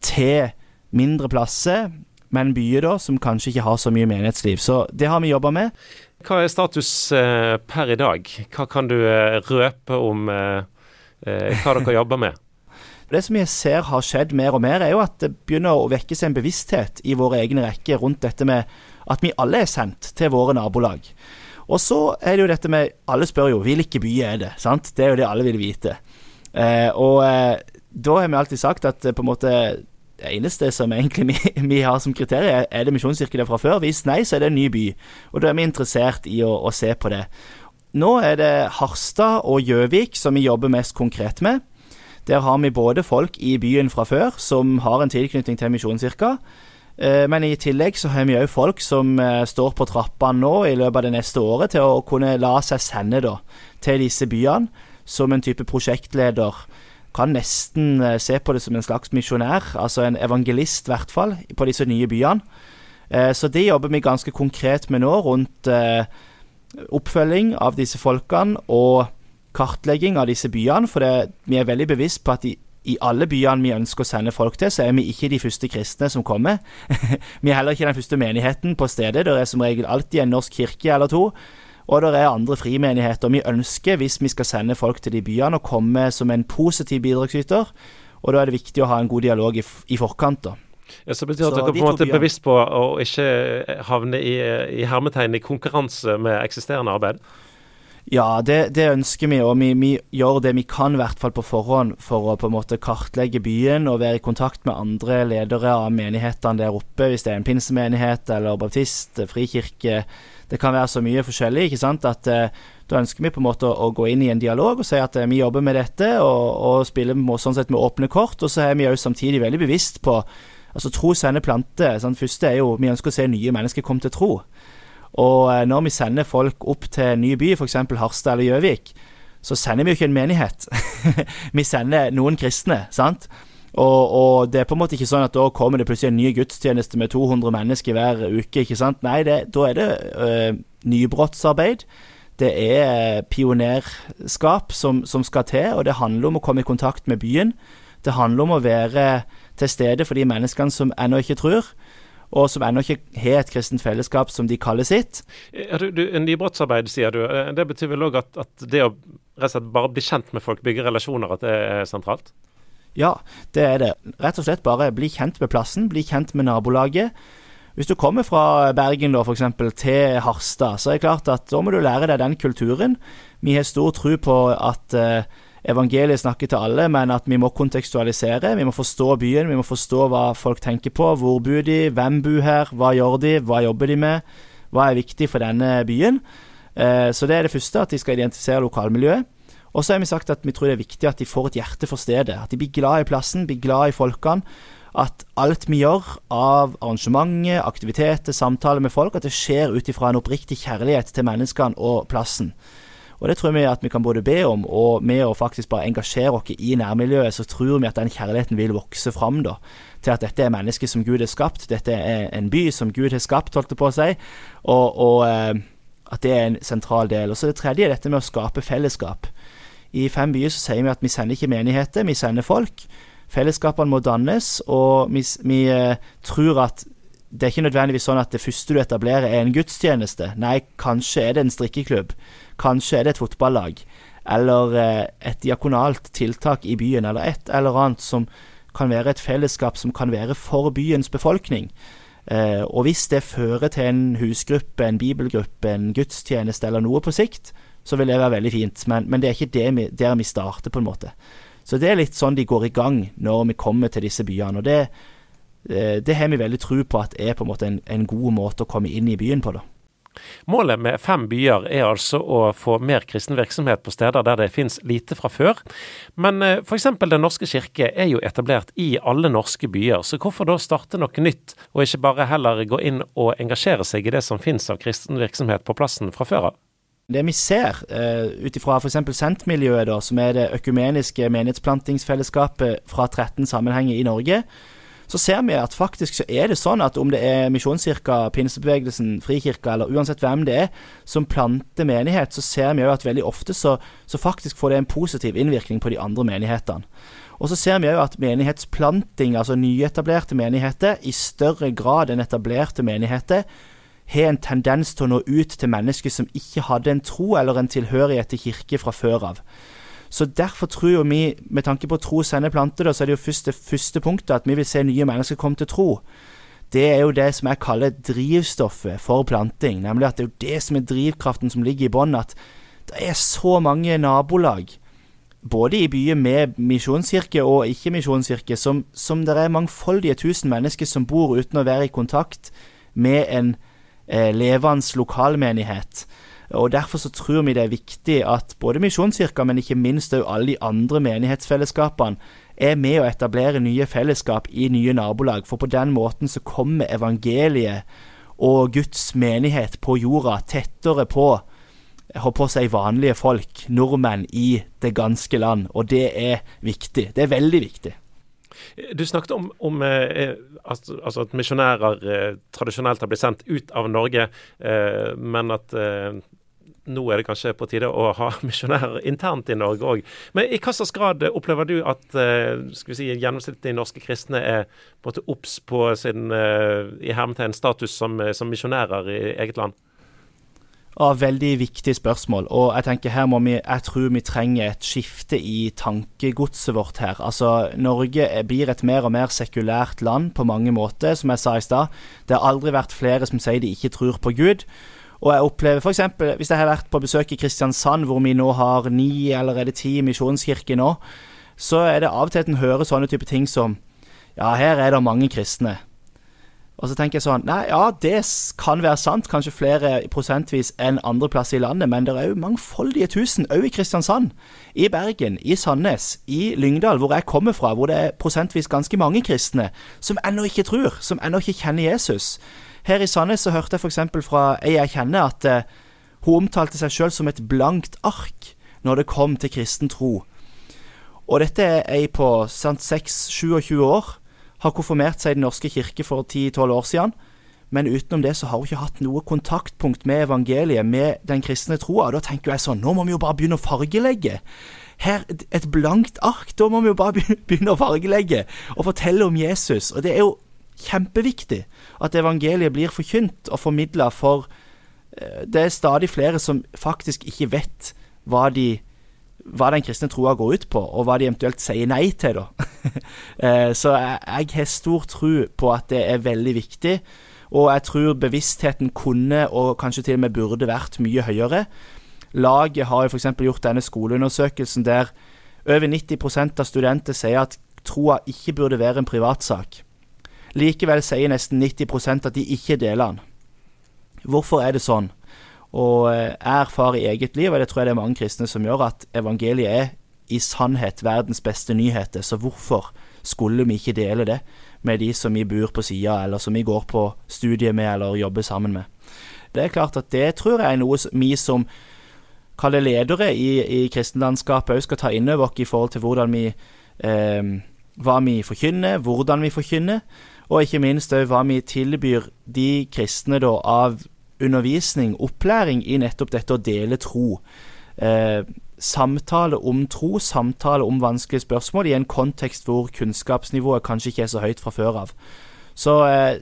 til mindre plasser, men byer da, som kanskje ikke har så mye menighetsliv. Så det har vi jobba med. Hva er status eh, per i dag? Hva kan du eh, røpe om eh, hva dere jobber med? *laughs* Det som jeg ser har skjedd mer og mer, er jo at det begynner å vekke seg en bevissthet i våre egne rekker rundt dette med at vi alle er sendt til våre nabolag. Og så er det jo dette med Alle spør jo hvilke by er det? sant? Det er jo det alle vil vite. Eh, og eh, da har vi alltid sagt at eh, på en måte det eneste som egentlig vi, *laughs* vi har som kriterium, er det misjonskirke fra før. Hvis nei, så er det en ny by. Og da er vi interessert i å, å se på det. Nå er det Harstad og Gjøvik som vi jobber mest konkret med. Der har vi både folk i byen fra før som har en tilknytning til Misjonskirka. Men i tillegg så har vi òg folk som står på trappene nå i løpet av det neste året til å kunne la seg sende da, til disse byene som en type prosjektleder kan nesten eh, se på det som en slags misjonær, altså en evangelist i hvert fall, på disse nye byene. Eh, så det jobber vi ganske konkret med nå, rundt eh, oppfølging av disse folkene og kartlegging av disse byene. For det, vi er veldig bevisst på at i, i alle byene vi ønsker å sende folk til, så er vi ikke de første kristne som kommer. *laughs* vi er heller ikke den første menigheten på stedet. Det er som regel alltid en norsk kirke eller to. Og det er andre frimenigheter. Vi ønsker, hvis vi skal sende folk til de byene, å komme som en positiv bidragsyter. Og da er det viktig å ha en god dialog i, i forkant. da. Ja, så betyr så at dere på en måte er bevisst på å ikke havne i, i hermetegn i konkurranse med eksisterende arbeid? Ja, det, det, ønsker vi, og vi, vi, gjør det vi kan i hvert fall på forhånd for å på en måte kartlegge byen og være i kontakt med andre ledere av menighetene der oppe, hvis det er en pinsemenighet eller baptist, frikirke det kan være så mye forskjellig. ikke sant, at eh, Da ønsker vi på en måte å, å, gå inn i en dialog og si at eh, vi jobber med dette, og, og spiller sånn sett med åpne kort. Og så er vi jo samtidig veldig bevisst på altså Tro sender planter. Sånn, Første er jo vi ønsker å se nye mennesker komme til tro. Og eh, når vi sender folk opp til en ny by, f.eks. Harstad eller Gjøvik, så sender vi jo ikke en menighet. *laughs* vi sender noen kristne, sant. Og, og, det er på en måte ikke sånn at da kommer det plutselig en ny gudstjeneste med 200 mennesker hver uke. ikke sant? Nei, det, da er det øh, nybrottsarbeid. Det er pionerskap som, som, skal til, og det handler om å komme i kontakt med byen. Det handler om å være til stede for de menneskene som ennå ikke tror, og som ennå ikke har et kristent fellesskap som de kaller sitt. Ja, du, du, nybrottsarbeid, sier du. Eh, det betyr vel òg at, at, det å rett og slett bare bli kjent med folk, bygge relasjoner, at det er sentralt? Ja, det er det. Rett og slett bare bli kjent med plassen, bli kjent med nabolaget. Hvis du kommer fra Bergen da, for eksempel, til Harstad, så er det klart at da må du lære deg den kulturen. Vi har stor tro på at eh, evangeliet snakker til alle, men at vi må kontekstualisere. Vi må forstå byen, vi må forstå hva folk tenker på. Hvor bor de, hvem bor her, hva gjør de, hva jobber de med? Hva er viktig for denne byen? Eh, så det er det første, at de skal identifisere lokalmiljøet. Og så har vi sagt at vi tror det er viktig at de får et hjerte for stedet. At de blir glad i plassen, blir glad i folkene. At alt vi gjør av arrangementer, aktiviteter, samtaler med folk, at det skjer ut ifra en oppriktig kjærlighet til menneskene og plassen. Og Det tror vi at vi kan både be om, og med å faktisk bare engasjere oss i nærmiljøet, så tror vi at den kjærligheten vil vokse fram da, til at dette er mennesket som Gud har skapt. Dette er en by som Gud har skapt, holdt det på å si. Og, og eh, at det er en sentral del. Og så det tredje er dette med å skape fellesskap. I Fem byer så sier vi at vi sender ikke menigheter, vi sender folk. Fellesskapene må dannes, og vi, vi uh, tror at det er ikke nødvendigvis sånn at det første du etablerer er en gudstjeneste. Nei, kanskje er det en strikkeklubb. Kanskje er det et fotballag. Eller uh, et diakonalt tiltak i byen, eller et eller annet som kan være et fellesskap som kan være for byens befolkning. Uh, og hvis det fører til en husgruppe, en bibelgruppe, en gudstjeneste eller noe på sikt, så vil det være veldig fint. Men, men det er ikke det vi, der vi starter, på en måte. Så det er litt sånn de går i gang når vi kommer til disse byene. og det, eh, det har vi veldig tro på at er på en måte en, en god måte å komme inn i byen på. da. Målet med fem byer er altså å få mer kristen virksomhet på steder der det finnes lite fra før. Men eh, f.eks. Den norske kirke er jo etablert i alle norske byer, så hvorfor da starte noe nytt, og ikke bare heller gå inn og engasjere seg i det som finnes av kristen virksomhet på plassen fra før av? Det vi ser, uh, ut ifra f.eks. Sent-miljøet, som er det økumeniske menighetsplantingsfellesskapet fra 13 sammenhenger i Norge, så ser vi at faktisk så er det sånn at om det er Misjonskirka, Pinsebevegelsen, Frikirka eller uansett hvem det er som planter menighet, så ser vi jo at veldig ofte så, så faktisk får det en positiv innvirkning på de andre menighetene. Og så ser vi òg at menighetsplanting, altså nyetablerte menigheter, i større grad enn etablerte menigheter har en tendens til å nå ut til mennesker som ikke hadde en tro eller en tilhørighet til kirke fra før av. Så Derfor tror vi, med tanke på tro sender planter, så er det jo først det første punktet at vi vil se nye mennesker komme til tro. Det er jo det som jeg kaller drivstoffet for planting. Nemlig at det er jo det som er drivkraften som ligger i bånn. At det er så mange nabolag både i byer med misjonskirke og ikke-misjonskirke, som, som det er mangfoldige tusen mennesker som bor uten å være i kontakt med en eh, levende lokalmenighet. Og Derfor så tror vi det er viktig at både Misjonskirka, men ikke minst også alle de andre menighetsfellesskapene, er med å etablere nye fellesskap i nye nabolag. For på den måten så kommer evangeliet og Guds menighet på jorda tettere på jeg på å si vanlige folk, nordmenn i det ganske land. Og det er viktig. Det er veldig viktig. Du snakket om, om eh, altså at misjonærer eh, tradisjonelt har blitt sendt ut av Norge, eh, men at eh, nå er det kanskje på tide å ha *laughs* misjonærer internt i Norge òg. Men i hva slags grad opplever du at eh, skal vi si, gjennomsnittlige norske kristne er på en obs på sin eh, i hermetegn status som, eh, som misjonærer i eget land? Ja, veldig viktig spørsmål. Og jeg tenker her må vi, jeg tror vi trenger et skifte i tankegodset vårt her. Altså, Norge blir et mer og mer sekulært land på mange måter, som jeg sa i stad. Det har aldri vært flere som sier de ikke tror på Gud. Og jeg opplever f.eks. hvis jeg har vært på besøk i Kristiansand, hvor vi nå har ni eller er ti misjonskirker nå, så er det av og til at en hører sånne type ting som Ja, her er det mange kristne. Og så tenker jeg sånn Nei, ja, det kan være sant, kanskje flere prosentvis enn andre plasser i landet, men det er òg mangfoldige tusen, òg i Kristiansand, i Bergen, i Sandnes, i Lyngdal, hvor jeg kommer fra, hvor det er prosentvis ganske mange kristne som ennå ikke tror, som ennå ikke kjenner Jesus. Her i Sandnes så hørte jeg f.eks. fra ei jeg kjenner, at eh, hun omtalte seg sjøl som et blankt ark når det kom til kristen tro. Og dette er ei på 6-27 år. Har konfirmert seg i Den norske kirke for 10-12 år siden. Men utenom det så har hun ikke hatt noe kontaktpunkt med evangeliet, med den kristne troa. Da tenker jeg sånn, nå må vi jo bare begynne å fargelegge. Her, et blankt ark, da må vi jo bare begynne å fargelegge og fortelle om Jesus. Og det er jo kjempeviktig at evangeliet blir forkynt og formidla, for eh, det er stadig flere som faktisk ikke vet hva, de, hva den kristne troa går ut på, og hva de eventuelt sier nei til, da. *laughs* Eh, så jeg, jeg har stor tro på at det er veldig viktig, og jeg tror bevisstheten kunne, og kanskje til og med burde vært, mye høyere. Laget har jo f.eks. gjort denne skoleundersøkelsen der over 90% av studenter sier at troa ikke burde være en privatsak. Likevel sier nesten 90% at de ikke deler den. Hvorfor er det sånn? Og jeg eh, erfarer i eget liv, og det tror jeg det er mange kristne som gjør, at evangeliet er i sannhet verdens beste nyheter. Så hvorfor skulle vi ikke dele det med de som vi bor på sida, eller som vi går på studiet med eller jobber sammen med? Det er klart at det tror jeg er noe vi som kaller ledere i, i kristenlandskapet òg skal ta inn over oss i forhold til hvordan vi eh, hva vi forkynner, hvordan vi forkynner, og ikke minst òg hva vi tilbyr de kristne da, av undervisning, opplæring i nettopp dette å dele tro. Eh, samtale om tro, samtale om vanskelige spørsmål i en kontekst hvor kunnskapsnivået kanskje ikke er så høyt fra før av. Så eh,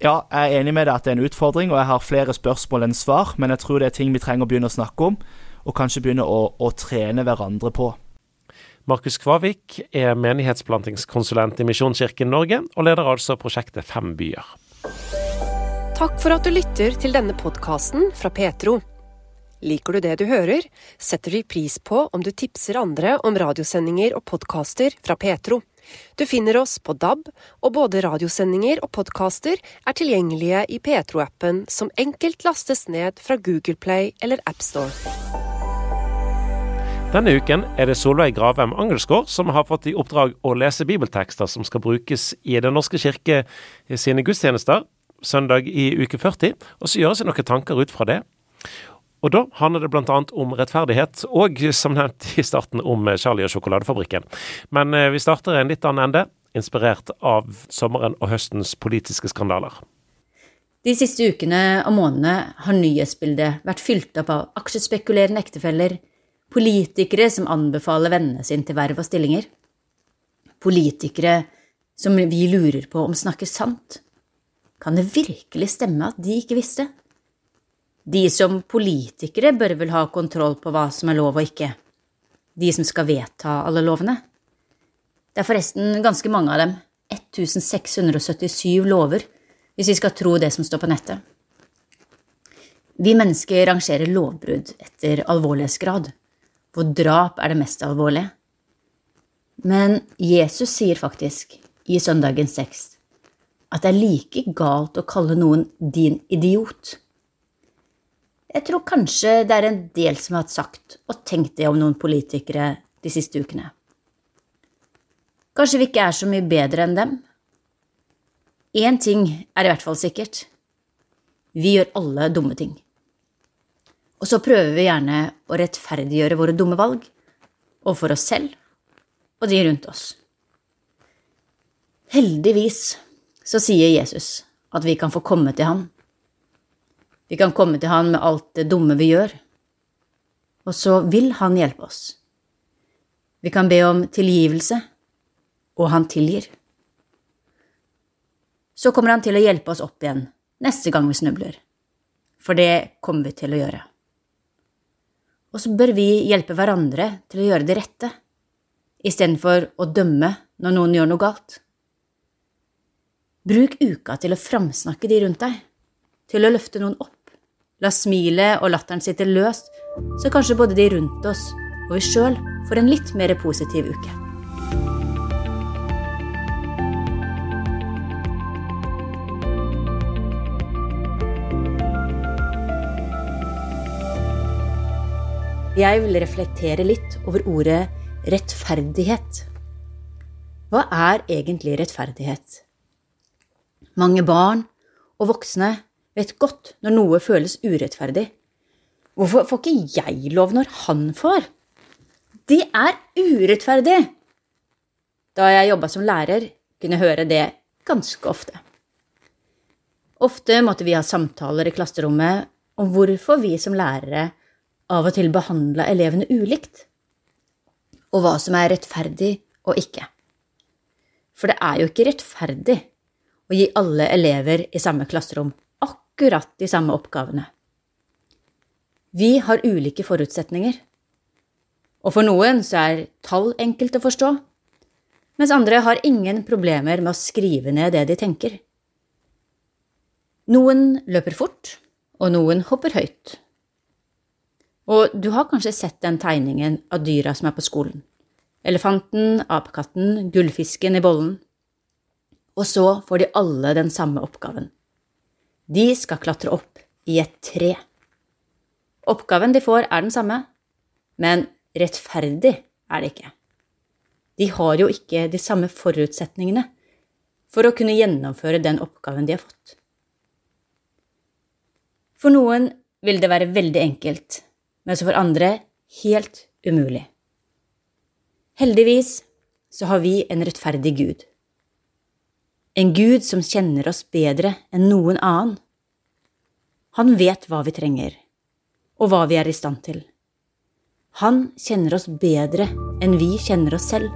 ja, jeg er enig med deg at det er en utfordring, og jeg har flere spørsmål enn svar, men jeg tror det er ting vi trenger å begynne å snakke om, og kanskje begynne å, å trene hverandre på. Markus Kvavik er menighetsplantingskonsulent i Misjonskirken Norge, og leder altså prosjektet Fem byer. Takk for at du lytter til denne podkasten fra Petro. Liker du det du hører, setter vi pris på om du tipser andre om radiosendinger og podkaster fra Petro. Du finner oss på DAB, og både radiosendinger og podkaster er tilgjengelige i Petro-appen, som enkelt lastes ned fra Google Play eller AppStore. Denne uken er det Solveig Gravem Angelsgaard som har fått i oppdrag å lese bibeltekster som skal brukes i Den norske kirke sine gudstjenester søndag i uke 40, og så gjøre seg noen tanker ut fra det. Og da handler det bl.a. om rettferdighet, og som nevnt i starten om Charlie og sjokoladefabrikken. Men eh, vi starter i en litt annen ende, inspirert av sommeren og høstens politiske skandaler. De siste ukene og månedene har nyhetsbildet vært fylt opp av aksjespekulerende ektefeller, Politikere som anbefaler vennene sine til verv og stillinger. Politikere som vi lurer på om snakker sant. Kan det virkelig stemme at de ikke visste? De som politikere bør vel ha kontroll på hva som er lov og ikke. De som skal vedta alle lovene. Det er forresten ganske mange av dem, 1677 lover, hvis vi skal tro det som står på nettet. Vi mennesker rangerer lovbrudd etter alvorlighetsgrad hvor drap er det mest alvorlige. Men Jesus sier faktisk i søndagens tekst at det er like galt å kalle noen din idiot. Jeg tror kanskje det er en del som har sagt og tenkt det om noen politikere de siste ukene. Kanskje vi ikke er så mye bedre enn dem? Én ting er i hvert fall sikkert. Vi gjør alle dumme ting. Og så prøver vi gjerne å rettferdiggjøre våre dumme valg overfor oss selv og de rundt oss. Heldigvis så sier Jesus at vi kan få komme til ham. Vi kan komme til han med alt det dumme vi gjør, og så vil han hjelpe oss. Vi kan be om tilgivelse, og han tilgir. Så kommer han til å hjelpe oss opp igjen neste gang vi snubler, for det kommer vi til å gjøre. Og så bør vi hjelpe hverandre til å gjøre det rette, istedenfor å dømme når noen gjør noe galt. Bruk uka til å framsnakke de rundt deg, til å løfte noen opp. La smilet og latteren sitte løst, så kanskje både de rundt oss og vi sjøl får en litt mer positiv uke. Jeg vil reflektere litt over ordet rettferdighet. Hva er egentlig rettferdighet? Mange barn og voksne vet godt når noe føles urettferdig. Hvorfor får ikke jeg lov når han får? Det er urettferdig! Da jeg jobba som lærer, kunne jeg høre det ganske ofte. Ofte måtte vi ha samtaler i klasserommet om hvorfor vi som lærere av og til behandla elevene ulikt, og hva som er rettferdig og ikke. For det er jo ikke rettferdig å gi alle elever i samme klasserom akkurat de samme oppgavene. Vi har ulike forutsetninger, og for noen så er tall enkelt å forstå, mens andre har ingen problemer med å skrive ned det de tenker. Noen løper fort, og noen hopper høyt. Og du har kanskje sett den tegningen av dyra som er på skolen. Elefanten, apekatten, gullfisken i bollen. Og så får de alle den samme oppgaven. De skal klatre opp i et tre. Oppgaven de får, er den samme, men rettferdig er det ikke. De har jo ikke de samme forutsetningene for å kunne gjennomføre den oppgaven de har fått. For noen vil det være veldig enkelt, mens for andre helt umulig. Heldigvis så har vi en rettferdig Gud. En Gud som kjenner oss bedre enn noen annen. Han vet hva vi trenger, og hva vi er i stand til. Han kjenner oss bedre enn vi kjenner oss selv.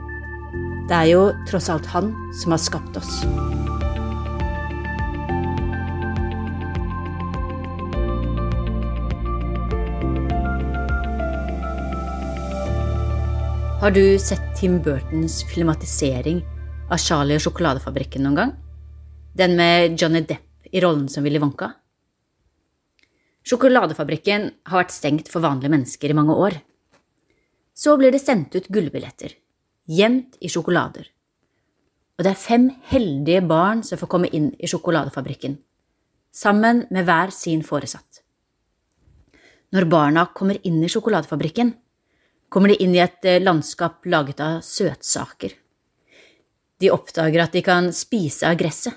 Det er jo tross alt han som har skapt oss. Har du sett Tim Burtons filmatisering av Charlie og sjokoladefabrikken noen gang? Den med Johnny Depp i rollen som Willy Wonka? Sjokoladefabrikken har vært stengt for vanlige mennesker i mange år. Så blir det sendt ut gullbilletter, gjemt i sjokolader. Og det er fem heldige barn som får komme inn i sjokoladefabrikken, sammen med hver sin foresatt. Når barna kommer inn i sjokoladefabrikken, kommer de inn i et landskap laget av søtsaker. De oppdager at de kan spise av gresset,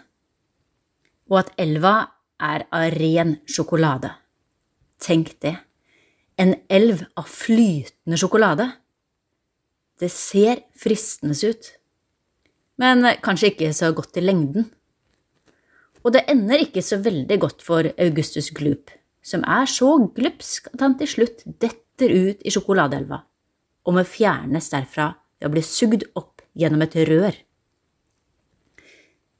og at elva er av ren sjokolade. Tenk det, en elv av flytende sjokolade. Det ser fristende ut, men kanskje ikke så godt i lengden. Og det ender ikke så veldig godt for Augustus Gloop, som er så glupsk at han til slutt detter ut i sjokoladeelva, og må fjernes derfra ved å bli sugd opp gjennom et rør.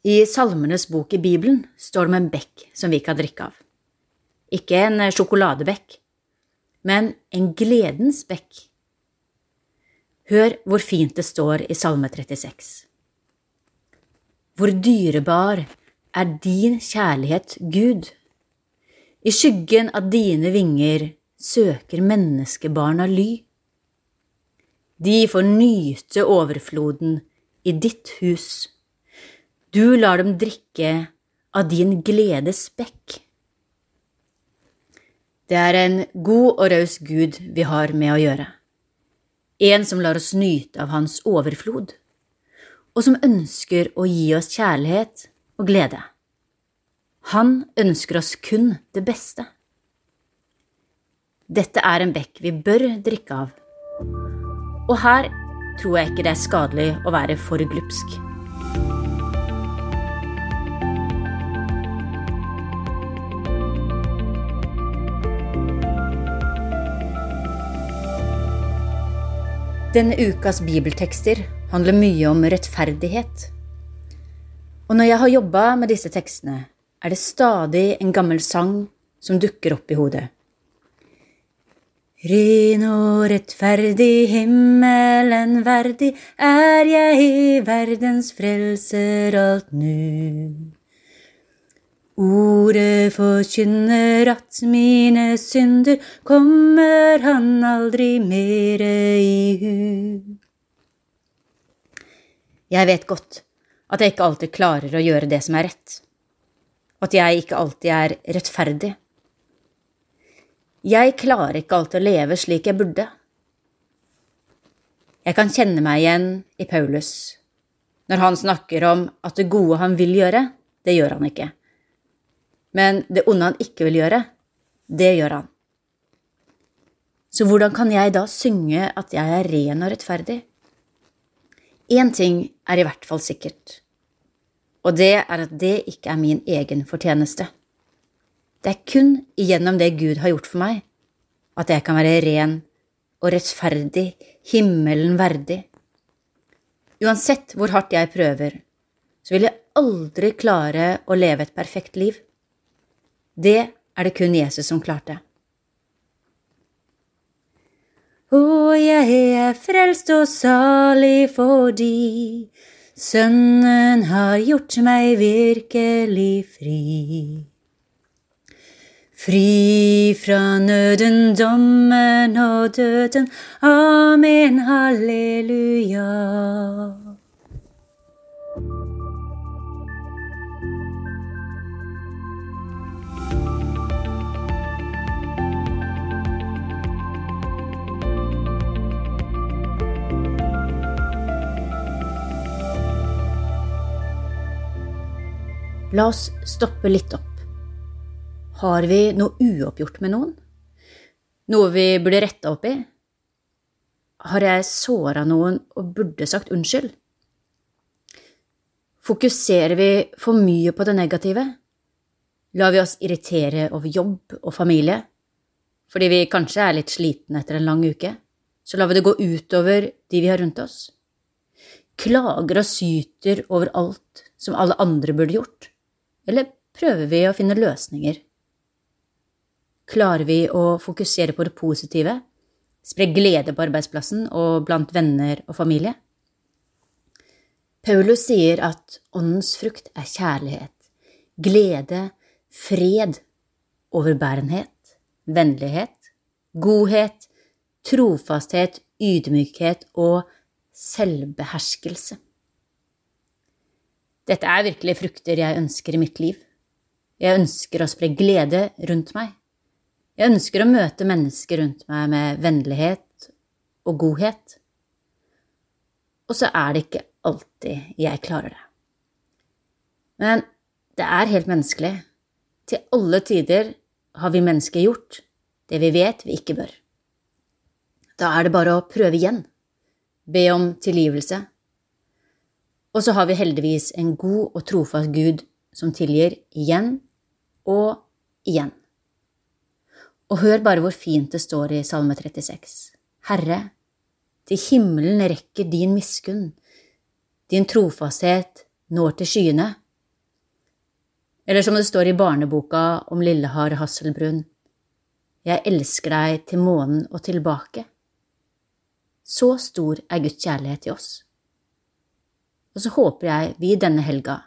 I Salmenes bok i Bibelen står det om en bekk som vi kan drikke av. Ikke en sjokoladebekk, men en gledens bekk. Hør hvor fint det står i Salme 36. Hvor dyrebar er din kjærlighet, Gud. I skyggen av dine vinger søker menneskebarna ly. De får nyte overfloden i ditt hus. Du lar dem drikke av din gledes bekk. Det er en god og raus Gud vi har med å gjøre, en som lar oss nyte av hans overflod, og som ønsker å gi oss kjærlighet og glede. Han ønsker oss kun det beste. Dette er en bekk vi bør drikke av, og her tror jeg ikke det er skadelig å være for glupsk. Denne ukas bibeltekster handler mye om rettferdighet. Og når jeg har jobba med disse tekstene, er det stadig en gammel sang som dukker opp i hodet. Ren og rettferdig, himmelen verdig, er jeg i verdens frelser alt nu. Ordet forkynner at mine synder kommer han aldri mere i hu. Jeg vet godt at jeg ikke alltid klarer å gjøre det som er rett, at jeg ikke alltid er rettferdig. Jeg klarer ikke alltid å leve slik jeg burde. Jeg kan kjenne meg igjen i Paulus når han snakker om at det gode han vil gjøre, det gjør han ikke men det onde han ikke vil gjøre, det gjør han. Så hvordan kan jeg da synge at jeg er ren og rettferdig? Én ting er i hvert fall sikkert, og det er at det ikke er min egen fortjeneste. Det er kun gjennom det Gud har gjort for meg, at jeg kan være ren og rettferdig, himmelen verdig. Uansett hvor hardt jeg prøver, så vil jeg aldri klare å leve et perfekt liv. Det er det kun Jesus som klarte. Å, jeg er frelst og salig fordi Sønnen har gjort meg virkelig fri. Fri fra nøden, dommen og døden. Amen, halleluja. La oss stoppe litt opp. Har vi noe uoppgjort med noen? Noe vi burde retta opp i? Har jeg såra noen og burde sagt unnskyld? Fokuserer vi for mye på det negative? Lar vi oss irritere over jobb og familie? Fordi vi kanskje er litt slitne etter en lang uke? Så lar vi det gå utover de vi har rundt oss? Klager og syter over alt som alle andre burde gjort? eller prøver vi å finne løsninger? Klarer vi å fokusere på det positive, spre glede på arbeidsplassen og blant venner og familie? Paulus sier at åndens frukt er kjærlighet, glede, fred, overbærenhet, vennlighet, godhet, trofasthet, ydmykhet og selvbeherskelse. Dette er virkelig frukter jeg ønsker i mitt liv. Jeg ønsker å spre glede rundt meg. Jeg ønsker å møte mennesker rundt meg med vennlighet og godhet. Og så er det ikke alltid jeg klarer det. Men det er helt menneskelig. Til alle tider har vi mennesker gjort det vi vet vi ikke bør. Da er det bare å prøve igjen, be om tilgivelse og så har vi heldigvis en god og trofast Gud som tilgir igjen og igjen. Og hør bare hvor fint det står i Salme 36. Herre, til himmelen rekker din miskunn, din trofasthet når til skyene. Eller som det står i barneboka om Lillehar Hasselbrunn, jeg elsker deg til månen og tilbake. Så stor er Guds kjærlighet til oss. Og så håper jeg vi denne helga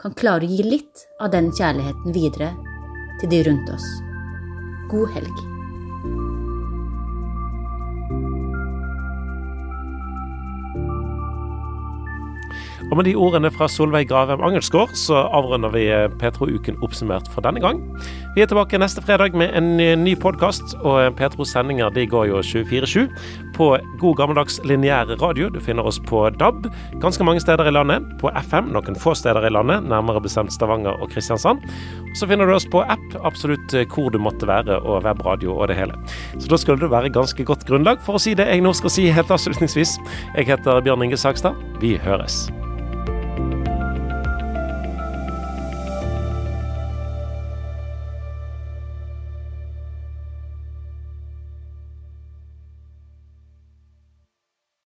kan klare å gi litt av den kjærligheten videre til de rundt oss. God helg. Og med de ordene fra Solveig Gravem Angelsgaard, så avrunder vi eh, Petro-uken oppsummert for denne gang. Vi er tilbake neste fredag med en eh, ny podkast, og eh, Petros sendinger de går jo 24-7 på god gammeldags lineær radio. Du finner oss på DAB ganske mange steder i landet, på FM noen få steder i landet, nærmere bestemt Stavanger og Kristiansand. Så finner du oss på app absolutt hvor du måtte være, og webradio og det hele. Så da skulle det være ganske godt grunnlag for å si det jeg nå skal si helt avslutningsvis. Jeg heter Bjørn Inge Sagstad. Vi høres.